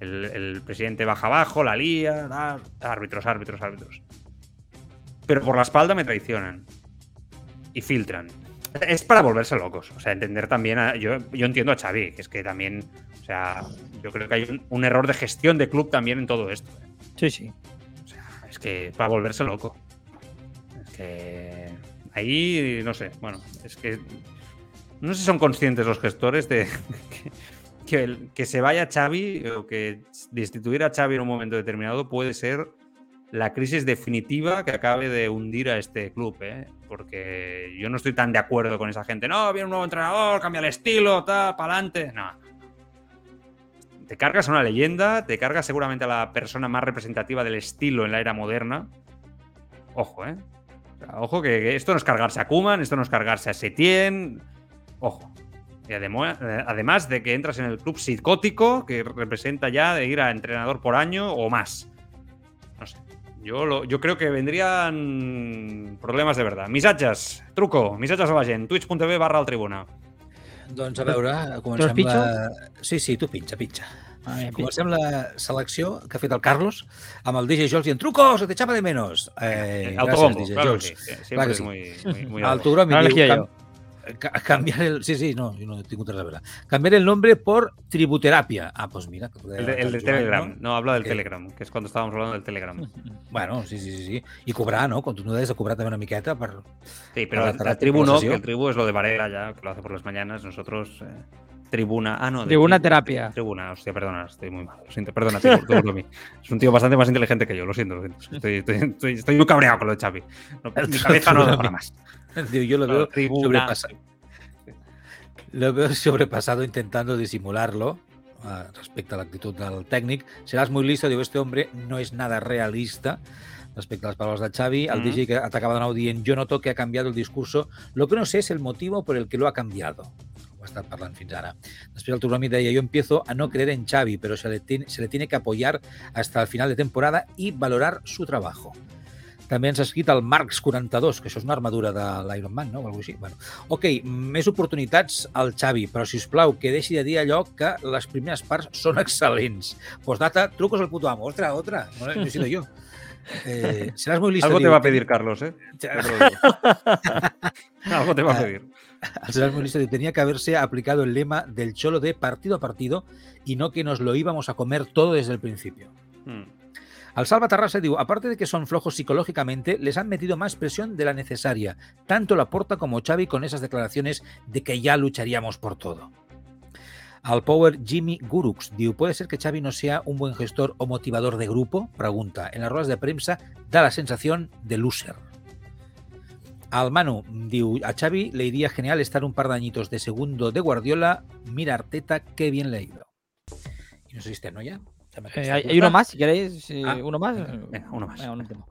El, presidente baja abajo, la lía, árbitros, árbitros, árbitros. Pero por la espalda me traicionan. Y filtran. Es para volverse locos. O sea, entender también. a- yo, yo entiendo a Xavi, que es que también. O sea, yo creo que hay un, un error de gestión de club también en todo esto. ¿eh? Sí, sí. O sea, es que para volverse loco. Es que. Ahí, no sé. Bueno, es que. No sé si son conscientes los gestores de <laughs> que, que el- que se vaya Xavi o que destituir a Xavi en un momento determinado puede ser la crisis definitiva que acabe de hundir a este club, ¿eh? Porque yo no estoy tan de acuerdo con esa gente. No, viene un nuevo entrenador, cambia el estilo, tal, para adelante. No. Te cargas a una leyenda, te cargas seguramente a la persona más representativa del estilo en la era moderna. Ojo, ¿eh? Ojo que, esto no es cargarse a Kuman, esto no es cargarse a Setién. Ojo. Y eh, además de que entras en el club psicótico que representa ya de ir a entrenador por año o más. Jo, lo, jo crec que vendrien problemes de verdad. Missatges, truco, missatges a la gent. twitch.tv barra el tribuna. Doncs a veure, comencem la... Sí, sí, tu pinxa, pinxa. A ver, Comencem la selecció que ha fet el Carlos amb el DJ Jols dient truco, se te echaba de menos. Eh, gràcies, Autobombo, DJ claro que sí. que Clar sí. muy, muy, muy me Ahora diu <laughs> cambiar el... Sí, sí, no, yo no tengo a. Cambiar el nombre por Tributerapia. Ah, pues mira. El de, el de Joan, Telegram. ¿no? No, habla del Telegram, que es cuando estábamos hablando del Telegram. <laughs> Bueno, sí, sí, sí, sí. I cobrar, no? Deies de cobrar també una miqueta per... Sí, pero Para la, la la tribu no, que el tribu es lo de Varela ya, que lo hace por las mañanas. Nosotros, eh, tribuna. Ah, no. Tribuna tribu- terapia. Tribuna, hostia, perdona, estoy muy mal. Lo siento, perdona, tío, todo mí. Es un tío bastante más inteligente que yo, lo siento, lo siento. Estoy, estoy, estoy, estoy muy cabreado con lo de Xavi. No, mi <laughs> cabeza no da para más. <laughs> Yo lo veo Tribuna. sobrepasado. Lo veo sobrepasado intentando disimularlo. eh, respecte a l'actitud del tècnic. Seràs muy listo, diu, este hombre no es nada realista respecte a les paraules de Xavi. El Mhm. DJ que t'acaba de nou dient yo noto que ha cambiado el discurso. Lo que no sé es el motivo por el que lo ha cambiado. Ho ha estat parlant fins ara. Després el Turromi deia, yo empiezo a no creer en Xavi, pero se le, tiene, se le tiene que apoyar hasta el final de temporada y valorar su trabajo. També ens ha escrit el Marx 42, que això és una armadura de l'Iron Man, no? O alguna així. Bueno, ok, més oportunitats al Xavi, però si us plau que deixi de dir allò que les primeres parts són excel·lents. Postdata, trucos al puto amo. Otra, otra. No, no he sido yo. Eh, serás muy listo. Algo te va a pedir Carlos, ¿eh? Algo te va a pedir. Serás muy listo tenía que haberse aplicado el lema del cholo de partido a partido y no que nos lo íbamos a comer todo desde el principio. Mm. Al Salva Tarrasa diu, aparte de que son flojos psicológicamente, les han metido más presión de la necesaria, tanto Laporta como Xavi con esas declaraciones de que ya lucharíamos por todo. Al Power Jimmy Gurux diu, ¿puede ser que Xavi no sea un buen gestor o motivador de grupo? Pregunta. En las ruedas de prensa da la sensación de loser. Al Manu diu, a Xavi le iría genial estar un par de añitos de segundo de Guardiola. Mira Arteta, qué bien le ha ido. Y no sé si este no ya. Eh, hay, hay uno más, si queréis. eh, Ah, uno más. Venga, uno más. Venga, un último.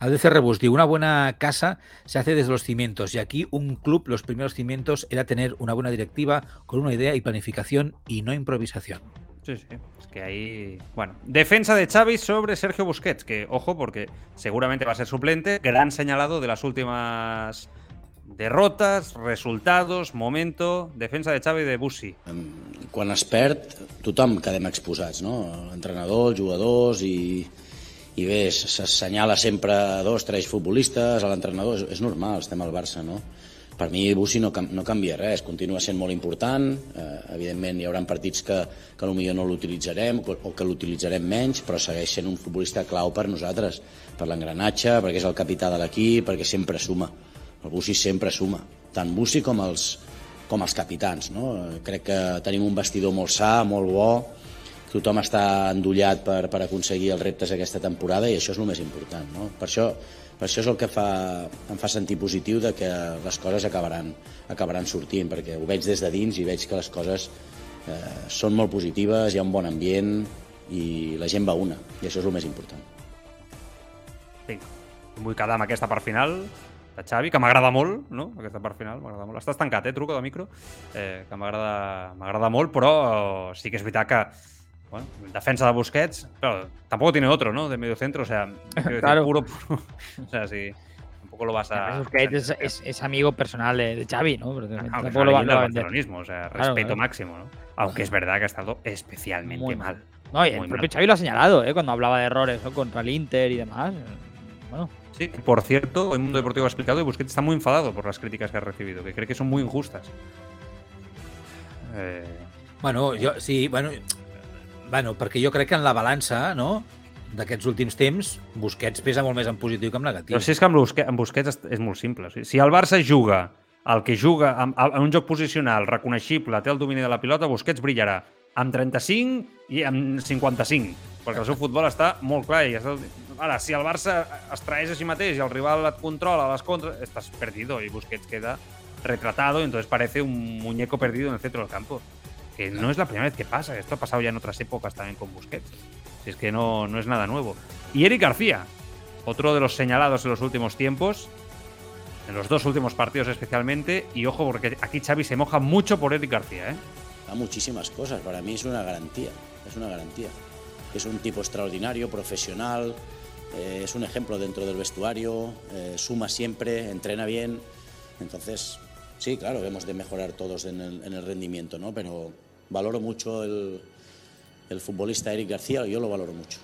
Al DC Rebus diu, una buena casa se hace desde los cimientos y aquí un club, los primeros cimientos era tener una buena directiva con una idea y planificación y no improvisación. Sí, sí. Es que ahí. Bueno, defensa de Xavi sobre Sergio Busquets, que ojo, porque seguramente va a ser suplente. Gran señalado de las últimas derrotas, resultados, momento. Defensa de Xavi de Bussi. Quan es perd, tothom quedem exposats, no? L'entrenador, els jugadors i, i bé, s'assenyala sempre dos, tres futbolistes, a l'entrenador, és, és normal, estem al Barça, no? Per mi Bussi no, no canvia res, continua sent molt important, eh, evidentment hi haurà partits que, que potser no l'utilitzarem o que l'utilitzarem menys, però segueix sent un futbolista clau per nosaltres, per l'engranatge, perquè és el capità de l'equip, perquè sempre suma. El Bussi sempre suma, tant Bussi com els, com els capitans. No? Crec que tenim un vestidor molt sa, molt bo, tothom està endollat per, per aconseguir els reptes aquesta temporada i això és el més important. No? Per, això, per això és el que fa, em fa sentir positiu de que les coses acabaran, acabaran sortint, perquè ho veig des de dins i veig que les coses eh, són molt positives, hi ha un bon ambient i la gent va una, i això és el més important. Em vull quedar amb aquesta part final de Xavi, que m'agrada molt, no? Aquesta part final m'agrada molt. Estàs tancat, eh, truco de micro, eh, que m'agrada molt, però sí que és veritat que bueno, defensa de Busquets, pero tampoco tiene otro, ¿no? De medio centro, o sea, <laughs> Claro. puro, puro, <laughs> o sea, sí, tampoco lo vas a... Busquets es, es- es amigo personal de, de Xavi, ¿no? Pero que tampoco lo va, lo va a o sea, Claro, respeto claro. máximo, ¿no? Aunque es verdad que ha estado especialmente Muy mal. No, y el propio mal. Xavi lo ha señalado, ¿eh? Cuando hablaba de errores ¿no? contra el Inter y demás. Bueno, Sí, por cierto, el Mundo Deportivo ha explicado que Busquets está muy enfadado por las críticas que ha recibido, que cree que son muy injustas. Eh, Bueno, jo, sí, bueno, bueno, perquè jo crec que en la balança, no?, d'aquests últims temps, Busquets pesa molt més en positiu que en negatiu. Però si és que amb Busquets, amb Busquets és, és molt simple. O sigui, si el Barça juga el que juga en, en un joc posicional reconeixible, té el domini de la pilota, Busquets brillarà amb 35 i amb 55, perquè el seu futbol està molt clar. I està... Ara, si el Barça es traeix a si mateix i el rival et controla a les contres, estàs perdido i Busquets queda retratado entonces parece un muñeco perdido en el centro del campo. Que no es la primera vez que pasa, esto ha pasado ya en otras épocas también con Busquets. Si es que no, no es nada nuevo. Y Eric García, otro de los señalados en los últimos tiempos, en los dos últimos partidos especialmente, y ojo porque aquí Xavi se moja mucho por Eric García, ¿eh? Da muchísimas cosas, para mí es una garantía, es una garantía. Es un tipo extraordinario, profesional, eh, es un ejemplo dentro del vestuario, eh, suma siempre, entrena bien. Entonces, sí, claro, hemos de mejorar todos en el, en el rendimiento, ¿no? Pero valoro mucho el, el futbolista Eric García, yo lo valoro mucho.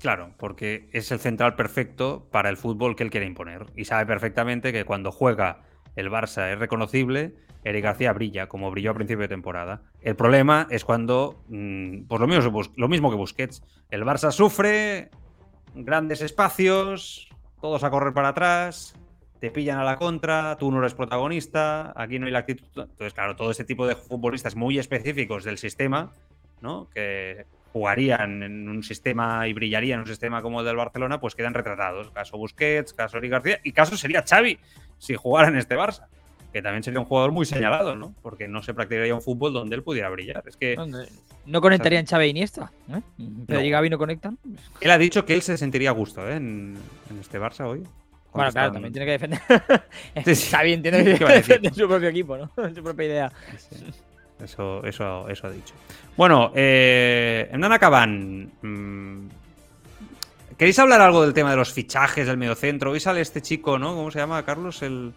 Claro, porque es el central perfecto para el fútbol que él quiere imponer. Y sabe perfectamente que cuando juega el Barça es reconocible, Eric García brilla, como brilló a principio de temporada. El problema es cuando, pues lo mismo, lo mismo que Busquets, el Barça sufre, grandes espacios, todos a correr para atrás, te pillan a la contra, tú no eres protagonista, aquí no hay la actitud. Entonces, claro, todo este tipo de futbolistas muy específicos del sistema, ¿no? Que jugarían en un sistema y brillarían en un sistema como el del Barcelona, pues quedan retratados. Caso Busquets, caso Eric García y caso sería Xavi si jugara en este Barça. Que también sería un jugador muy señalado, ¿no? Porque no se practicaría un fútbol donde él pudiera brillar. Es que no conectarían Chávez e Iniesta, ¿eh? Pedro y Gaby no conectan. Él ha dicho que él se sentiría a gusto ¿eh? en, este Barça hoy. Bueno, claro, también tiene que defender. <laughs> <laughs> Entiende que tiene que defender su propio equipo, ¿no? <laughs> su propia idea. Eso, eso, eso ha dicho. Bueno, eh, en acabant. Mm, ¿Queréis hablar algo del tema de los fichajes del mediocentro? Hoy sale este chico, ¿no? ¿Cómo se llama, Carlos? El.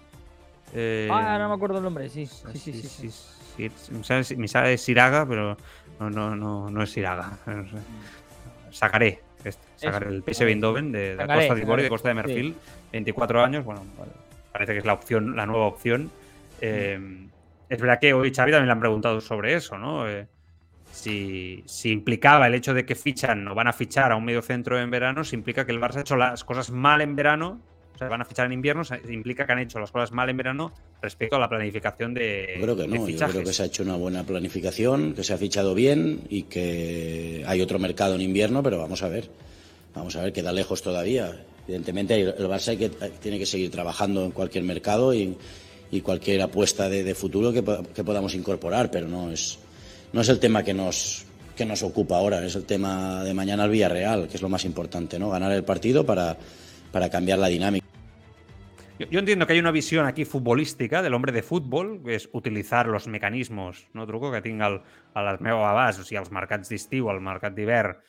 Eh... Ah, no me acuerdo el nombre, sí. Sí, sí, sí. sí, sí. Me sale Siraga, pero no, no, no, no es Siraga. Sacaré. Sacaré el PSV Eindhoven de, Costa de Ivor y de Costa de Merfil. 24 años, bueno, parece que es la opción, la nueva opción. Eh, es verdad que hoy Xavi también le han preguntado sobre eso, ¿no? Eh, si, implicaba el hecho de que fichan o van a fichar a un medio centro en verano, si implica que el Barça ha hecho las cosas mal en verano, o sea, van a fichar en invierno, implica que han hecho las cosas mal en verano respecto a la planificación de. Yo creo que no, yo creo que se ha hecho una buena planificación, que se ha fichado bien y que hay otro mercado en invierno, pero vamos a ver. Vamos a ver, queda lejos todavía. Evidentemente, el Barça hay que, tiene que seguir trabajando en cualquier mercado y y cualquier apuesta de, futuro que, podamos incorporar, pero no es, no es el tema que nos, que nos ocupa ahora, es el tema de mañana al Villarreal, que es lo más importante, ¿no? Ganar el partido para, para cambiar la dinámica. Yo, entiendo que hay una visión aquí futbolística del hombre de fútbol, que es utilizar los mecanismos, no truco que tinc al, a les meves abast, o sigui, els mercats d'estiu, el mercat d'hivern,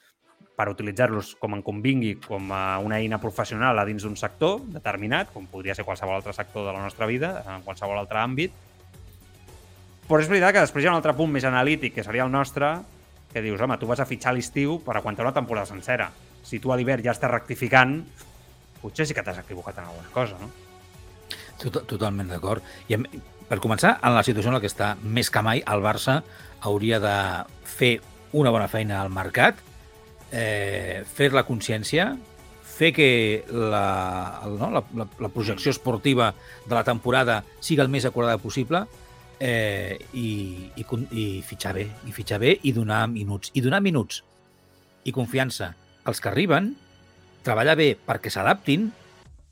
per utilitzar-los com en convingui, com a una eina professional a dins d'un sector determinat, com podria ser qualsevol altre sector de la nostra vida, en qualsevol altre àmbit. Però és veritat que després hi ha un altre punt més analític, que seria el nostre, que dius, home, tu vas a fitxar l'estiu per aguantar una temporada sencera. Si tu a l'hivern ja estàs rectificant, potser sí que t'has equivocat en alguna cosa, no? Totalment d'acord. I per començar, en la situació en la que està més que mai, el Barça hauria de fer una bona feina al mercat eh, fer la consciència, fer que la, no, la, la, la projecció esportiva de la temporada siga el més acurada possible eh, i, i, i fitxar bé, i fitxar bé i donar minuts. I donar minuts i confiança als que arriben, treballar bé perquè s'adaptin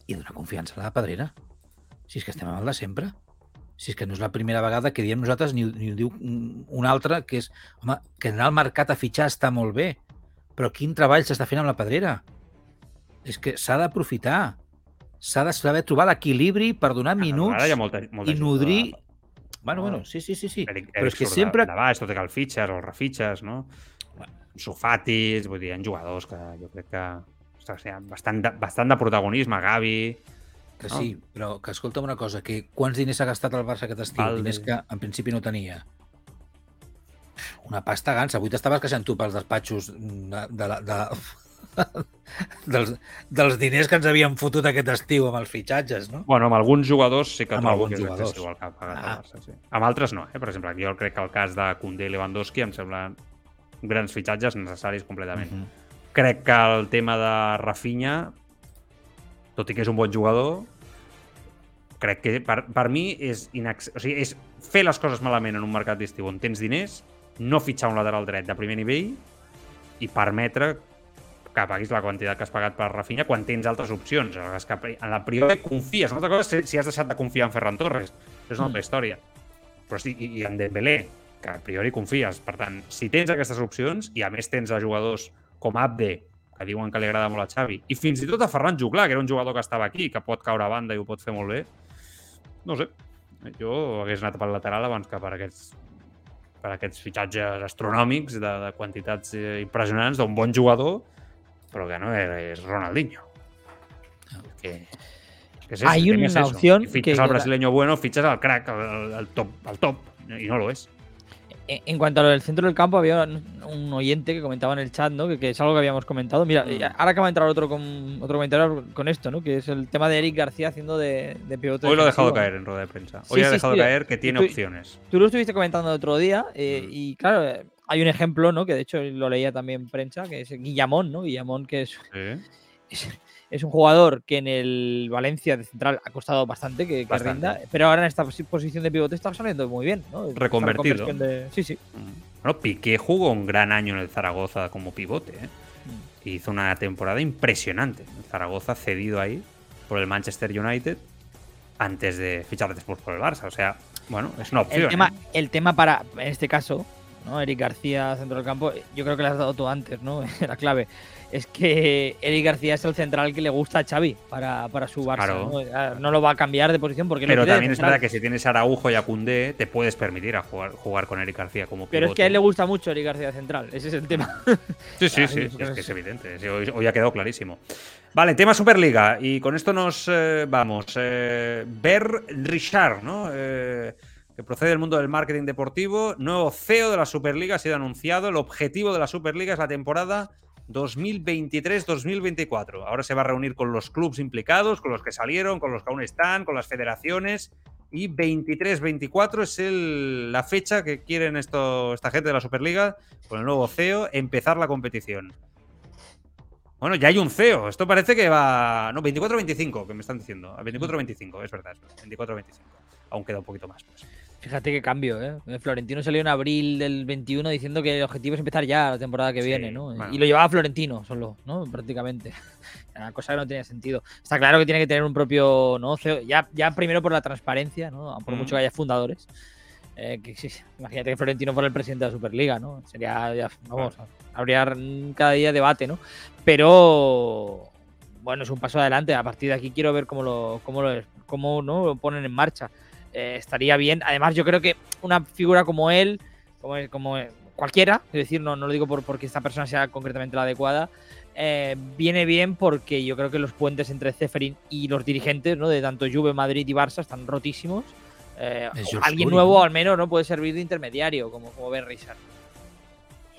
i donar confiança a la pedrera. Si és que estem a mal de sempre. Si és que no és la primera vegada que diem nosaltres, ni, ni ho diu un altre, que és, home, que anar al mercat a fitxar està molt bé, però quin treball s'està fent amb la pedrera? És que s'ha d'aprofitar. S'ha de saber trobar l'equilibri per donar minuts Ara molta, molta i nodrir... Bueno, bueno, sí, sí, sí. sí. Eric, però és que sempre... De, de baix, tot i que el fitxes o el refitxes, no? Sofatis, vull dir, hi ha jugadors que jo crec que ostres, hi ha bastant de, bastant de protagonisme, Gavi... Que sí, no? però que escolta'm una cosa, que quants diners ha gastat el Barça aquest estiu? Valde. Diners que en principi no tenia una pasta gansa. Avui t'estaves queixant tu pels despatxos de, de, de, de, <laughs> dels, dels diners que ens havien fotut aquest estiu amb els fitxatges, no? Bueno, amb alguns jugadors sí que amb trobo que és jugadors. excessiu el que ha pagat ah. el Barça. Sí. Amb altres no, eh? Per exemple, jo crec que el cas de Koundé i Lewandowski em semblen grans fitxatges necessaris completament. Uh mhm. -huh. Crec que el tema de Rafinha, tot i que és un bon jugador, crec que per, per mi és, inac... o sigui, és fer les coses malament en un mercat d'estiu on tens diners no fitxar un lateral dret de primer nivell i permetre que paguis la quantitat que has pagat per Rafinha quan tens altres opcions. És que en la priori confies. Una altra cosa és si has deixat de confiar en Ferran Torres. és una altra mm. història. Però sí, i en Dembélé, que a priori confies. Per tant, si tens aquestes opcions i a més tens a jugadors com Abde, que diuen que li agrada molt a Xavi, i fins i tot a Ferran Juclar, que era un jugador que estava aquí, que pot caure a banda i ho pot fer molt bé, no sé, jo hagués anat pel lateral abans que per aquests per aquests fitxatges astronòmics de, de quantitats eh, impressionants d'un bon jugador, però que no és Ronaldinho. Que, que és Hay una es opción si fichas que... al brasileño bueno, fichas al crack, al, al top, al top, y no lo es. En cuanto a lo del centro del campo, había un oyente que comentaba en el chat, ¿no? Que, es algo que habíamos comentado. Mira, mm. ahora acaba de entrar otro con otro comentario con esto, ¿no? Que es el tema de Eric García haciendo de, de pivote. Hoy lo ha dejado caer en rueda de prensa. Hoy ha dejado caer que tiene opciones. Tú lo estuviste comentando el otro día eh, mm. y claro, eh, hay un ejemplo, ¿no? Que de hecho lo leía también en prensa, que es Guillamón, ¿no? Guillamón que es, <laughs> es es un jugador que en el Valencia de central ha costado bastante que, rinda, pero ahora en esta posición de pivote está saliendo muy bien. ¿no? Reconvertido. Sí, sí. Mm. Bueno, Piqué jugó un gran año en el Zaragoza como pivote. ¿eh? Mm. Hizo una temporada impresionante. El Zaragoza cedido ahí por el Manchester United. antes de fichar después por el Barça. O sea, bueno, es una opción. El tema, ¿eh? el tema para, en este caso, ¿no? Eric García, centro del campo, yo creo que le has dado tú antes, ¿no? <laughs> La clave. Es que Eric García es el central que le gusta a Xavi para, para su Barça. Claro. ¿no? No lo va a cambiar de posición porque Pero lo también es verdad que si tienes a Araujo y a te puedes permitir a jugar, jugar con Eric García como Pero es pivote. que a él le gusta mucho Eric García central, ese es el tema. Sí, sí, sí, es que es <laughs> evidente. hoy ha quedado clarísimo. Vale, tema Superliga. Y con esto nos eh, vamos. Eh, Ber Richard, ¿no? Eh, que procede del mundo del marketing deportivo. Nuevo CEO de la Superliga ha sido anunciado. El objetivo de la Superliga es la temporada 2023-2024. Ahora se va a reunir con los clubes implicados, con los que salieron, con los que aún están, con las federaciones. Y 23-24 es la fecha que quieren esta gente de la Superliga, con el nuevo CEO, empezar la competición. Bueno, ya hay un CEO. Esto parece que va. No, 24-25, que me están diciendo. A 24-25, es verdad. 24-25. Aún queda un poquito más. Pues. Fíjate qué cambio, ¿eh? Florentino salió en abril del 21 diciendo que el objetivo es empezar ya la temporada que Sí, viene, ¿no? bueno. Y lo llevaba Florentino solo, ¿no? Prácticamente. <laughs> Una cosa que no tenía sentido. Está claro que tiene que tener un propio, ¿no? CEO, Ya, ya primero por la transparencia, ¿no? Por Mm. mucho que haya fundadores. Eh, que, sí, imagínate que Florentino fuera el presidente de la Superliga, ¿no? Sería, ya, vamos, habría cada día debate, ¿no? Pero, bueno, es un paso adelante. A partir de aquí quiero ver cómo lo, cómo lo, cómo, ¿no? lo ponen en marcha. Eh, estaría bien. Además, yo creo que una figura como él, como, como cualquiera, es decir, no, no lo digo por, porque esta persona sea concretamente la adecuada, eh, viene bien porque yo creo que los puentes entre Ceferin y los dirigentes, ¿no? De tanto Juve, Madrid y Barça están rotísimos. Eh, alguien nuevo ¿no? al menos no puede servir de intermediario, como, como Ben Richard.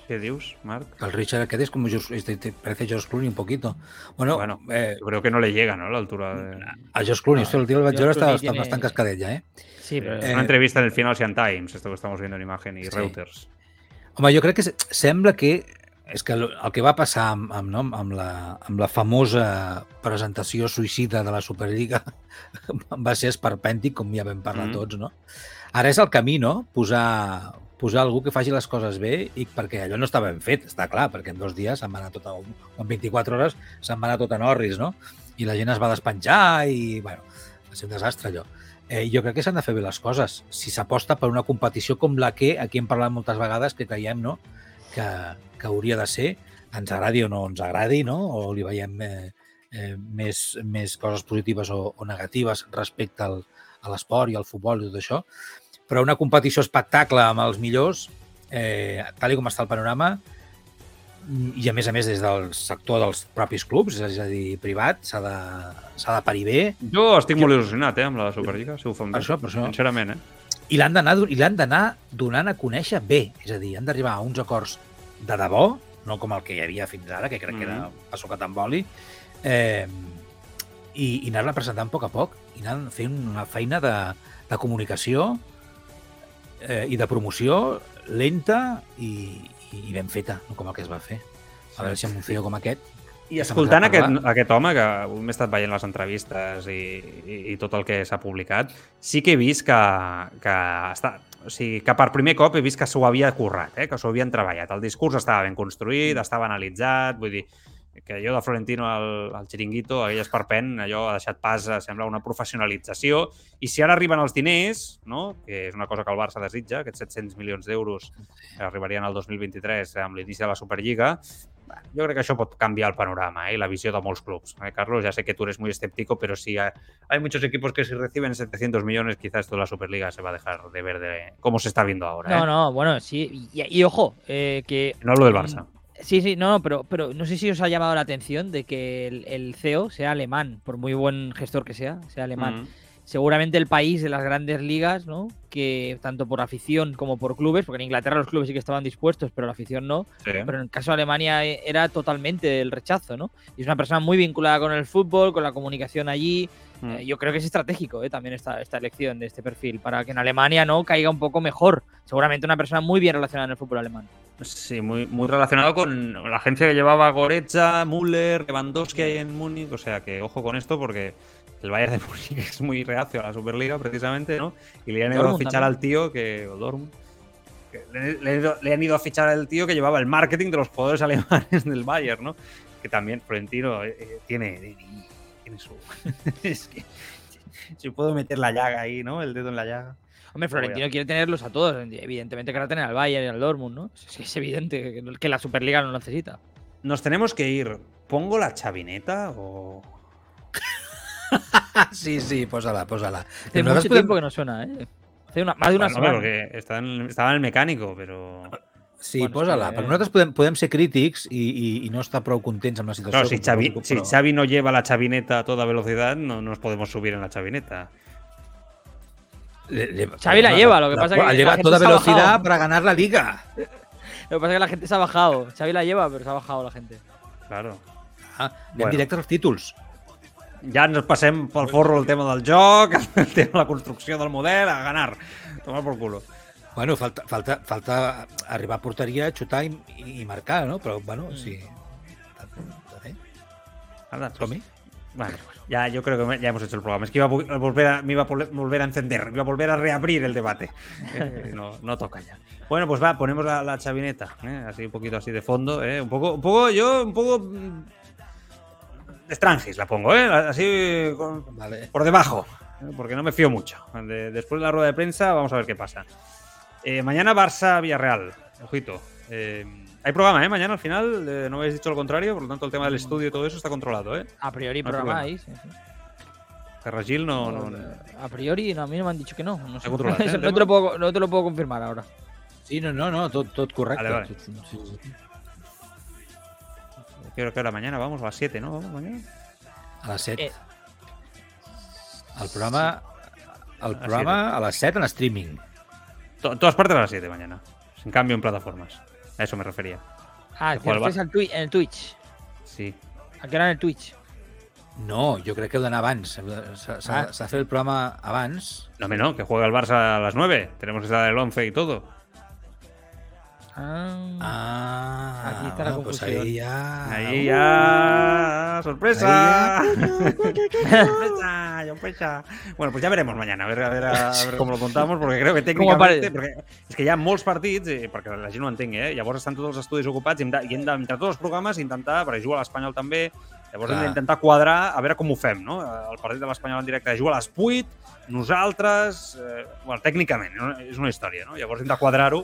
¿Qué dios, Marc? El Richard aquest es como George- este- te parece George Clooney un poquito. Bueno, Bueno, eh, Yo creo que no le llega, ¿no? A la altura de. a George Clooney, esto el tío del vaig George veure està, Clooney està tiene- bastant cascadet ja, eh? Sí, pero Eh, Una entrevista en el Financial Times, esto que estamos viendo en imagen, y Sí. Reuters. Home, jo crec que se- sembla que és que el el que va passar amb, amb, no? amb, la, amb la famosa presentació suïcida de la Superliga <laughs> va ser esperpèntic, com ja vam parlar Mhm. tots, no? Ara és el camí, no? Posar, posar algú que faci les coses bé i perquè allò no està ben fet, està clar, perquè en dos dies se'n va anar tot a, en 24 hores se'n va anar tot a Norris, no? I la gent es va despenjar i, bueno, va ser un desastre allò. Eh, jo crec que s'han de fer bé les coses. Si s'aposta per una competició com la que aquí hem parlat moltes vegades que creiem no? que, que hauria de ser, ens agradi o no ens agradi, no? o li veiem eh, eh, més, més coses positives o, o negatives respecte al, a l'esport i al futbol i tot això, però una competició espectacle amb els millors, eh, tal com està el panorama, i a més a més des del sector dels propis clubs, és a dir, privat, s'ha de, de parir bé, Jo estic molt il·lusionat, eh, amb la Superliga, si ho fan Per bé. això, per això. Sincerament, eh? i l'han d'anar i l'han d'anar donant a conèixer bé, és a dir, han d'arribar a uns acords de debò, no com el que hi havia fins ara, que crec que era Mhm. passocat amb oli, eh, i, i anar-la presentant a poc a poc, i anar fent una feina de, de comunicació eh, i de promoció lenta i, i ben feta, no com el que es va fer. A veure si amb un CEO com aquest I escoltant aquest, aquest home, que m'he estat veient les entrevistes i, i, i tot el que s'ha publicat, sí que he vist que, que, està, o sigui, que per primer cop he vist que s'ho havia currat, eh? que s'ho havien treballat. El discurs estava ben construït, estava analitzat, vull dir, que allò de Florentino al, al xiringuito, aquell esperpent, allò ha deixat pas, a, sembla, una professionalització. I si ara arriben els diners, no? que és una cosa que el Barça desitja, aquests 700 milions d'euros que arribarien al 2023 amb l'inici de la Superliga, yo creo que eso pot cambiar el panorama ¿eh? y la visión de muchos clubes. ¿eh, Carlos, ya sé que tú eres muy escéptico, pero si hay muchos equipos que si reciben 700 millones, quizás toda la Superliga se va a dejar de ver de cómo se está viendo ahora. ¿eh? No, no, bueno, sí. Y, y ojo, eh, que No hablo del Barça. Sí, sí, no, pero, pero no sé si os ha llamado la atención de que el, el CEO sea alemán, por muy buen gestor que sea, sea alemán. Mm. Seguramente el país de las grandes ligas, ¿no? Que tanto por afición como por clubes, porque en Inglaterra los clubes sí que estaban dispuestos, pero la afición no. Sí. Pero en el caso de Alemania eh, era totalmente el rechazo, ¿no? Y es una persona muy vinculada con el fútbol, con la comunicación allí. Mm. Eh, yo creo que es estratégico ¿eh? también esta, esta elección de este perfil, para que en Alemania no caiga un poco mejor. Seguramente una persona muy bien relacionada en el fútbol alemán. Sí, muy, muy relacionado con la agencia que llevaba Goretzka, Müller, Lewandowski en Múnich. O sea que ojo con esto porque el Bayern de Múnich <laughs> es muy reacio a la Superliga precisamente, ¿no? Y le han ido a fichar también. al tío que. o Dortmund, que le, le han ido- le han ido a fichar al tío que llevaba el marketing de los jugadores <laughs> alemanes del Bayern, ¿no? Que también Florentino eh, eh, tiene, tiene su. <laughs> es que si puedo meter la llaga ahí, ¿no? El dedo en la llaga. Hombre, Florentino quiere tenerlos a todos. Evidentemente querrá tener al Bayern y al Dortmund, ¿no? Es, es evidente que, que la Superliga no lo necesita. Nos tenemos que ir. ¿Pongo la chavineta o...? <laughs> sí, sí, pósala, pósala. Hace mucho tiempo que no suena, ¿eh? Hace una, más de una Bueno, semana. porque en- estaba en el mecànico, però... Sí, Bueno, posa-la. sí, eh? Nosaltres podem, podem ser crítics i, i, i no estar prou contents amb la situació. Claro, si Xavi, si Xavi no lleva la chavineta a toda velocidad, no nos podemos subir en la chavineta. Le- le- Xavi la lleva, lo que pasa que la la lleva a toda velocidad para ganar la liga. Lo que pasa es que la gente se ha bajado. Xavi la lleva, pero se ha bajado la gente. Claro. Ah, anem Bueno. directe als títols. Ja ens passem pel forro el tema del joc, <laughs> el tema de la construcció del model, a ganar. Tomar por culo. Bueno, falta, falta, falta arribar a porteria, xutar i, i marcar, no? Però, bueno, sí. Eh? Anda, Som-hi? Bueno, ya yo creo que ya hemos hecho el programa. Es que iba a vo- volver a, me iba a volver a encender, iba a volver a reabrir el debate. <laughs> Eh, no, no toca ya. Bueno, pues va, ponemos la, la chavineta, ¿eh? así un poquito así de fondo, ¿eh? un poco, un poco, yo un poco mm, de Strangis la pongo, ¿eh? así con- Vale. por debajo, porque no me fío mucho. De- después de la rueda de prensa, vamos a ver qué pasa. Eh, mañana Barça-Villarreal, ojito. Eh, hay programa, ¿eh? Mañana al final, eh, no habéis dicho lo contrario, por lo tanto el tema del estudio y todo eso está controlado, ¿eh? A priori No hay programa ahí. sí, sí. Ferragil no, no, no. A priori, no, a mí no me han dicho que no. No, sé. ¿eh, <laughs> te lo puedo, no te lo puedo confirmar ahora. Sí, no, no, no, tot, tot correcte. Vale, vale. Tot- sí, sí. Creo que ahora mañana vamos a las 7, ¿no? Vamos mañana. A les 7. Eh. El programa, el A programa a les 7 en streaming. To- todas partes a las 7 mañana. Sin cambio en plataformas. A eso me refería. Ah, Que que juega el twi- en el Twitch. Sí. ¿A qué hora en el Twitch? No, jo crec que heu d'anar abans. S'ha Ah. s'ha de fer el programa abans. No, me no, que juega el Barça a las 9. Tenemos esa del 11 y todo. Ah, Ah, Aquí está la pues confusión. ahí ya... Ahí <laughs> ya. ¡Sorpresa! ¡Sorpresa! ¡Sorpresa! Bueno, pues ya veremos mañana, a ver, a ver, a <laughs> ver cómo lo contamos, porque creo que <laughs> técnicamente... Perquè és que hi ha molts partits, eh, perquè la gent no ho entengui, eh? llavors estan tots els estudis ocupats i hem de, i hem de, entre tots els programes, intentar, perquè juga a l'Espanyol també, llavors hem Clar. d'intentar quadrar a veure com ho fem, no? El partit de l'Espanyol en directe juga a les 8, nosaltres... Eh, bueno, tècnicament, és una història, no? Llavors hem de quadrar-ho,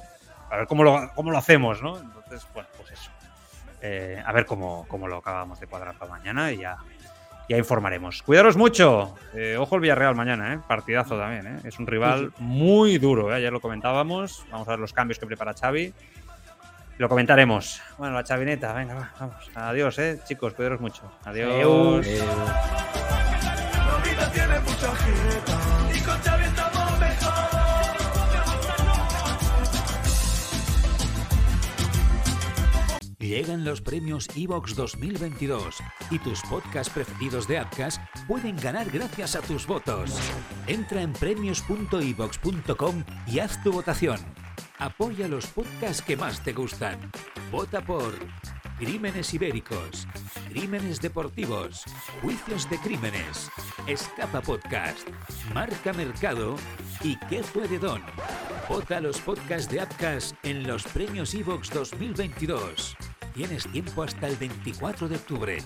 a ver cómo lo, cómo lo hacemos, ¿no? Entonces, bueno, pues eso. Eh, a ver cómo, cómo lo acabamos de cuadrar para mañana y ya, ya informaremos. Cuidaros mucho. Eh, ojo el Villarreal mañana, ¿eh? Partidazo también, ¿eh? Es un rival muy duro, ¿eh? Ayer lo comentábamos. Vamos a ver los cambios que prepara Xavi. Lo comentaremos. Bueno, la chavineta, venga, va, vamos. Adiós, ¿eh? Chicos, cuidaros mucho. Adiós. Adiós. Llegan los premios Evox 2022 y tus podcasts preferidos de Apcas pueden ganar gracias a tus votos. Entra en premios.evox.com y haz tu votación. Apoya los podcasts que más te gustan. Vota por Crímenes Ibéricos, Crímenes Deportivos, Juicios de Crímenes, Escapa Podcast, Marca Mercado y ¿Qué fue de Don? Vota los podcasts de Apcas en los premios Evox 2022. Tienes tiempo hasta el 24 de octubre.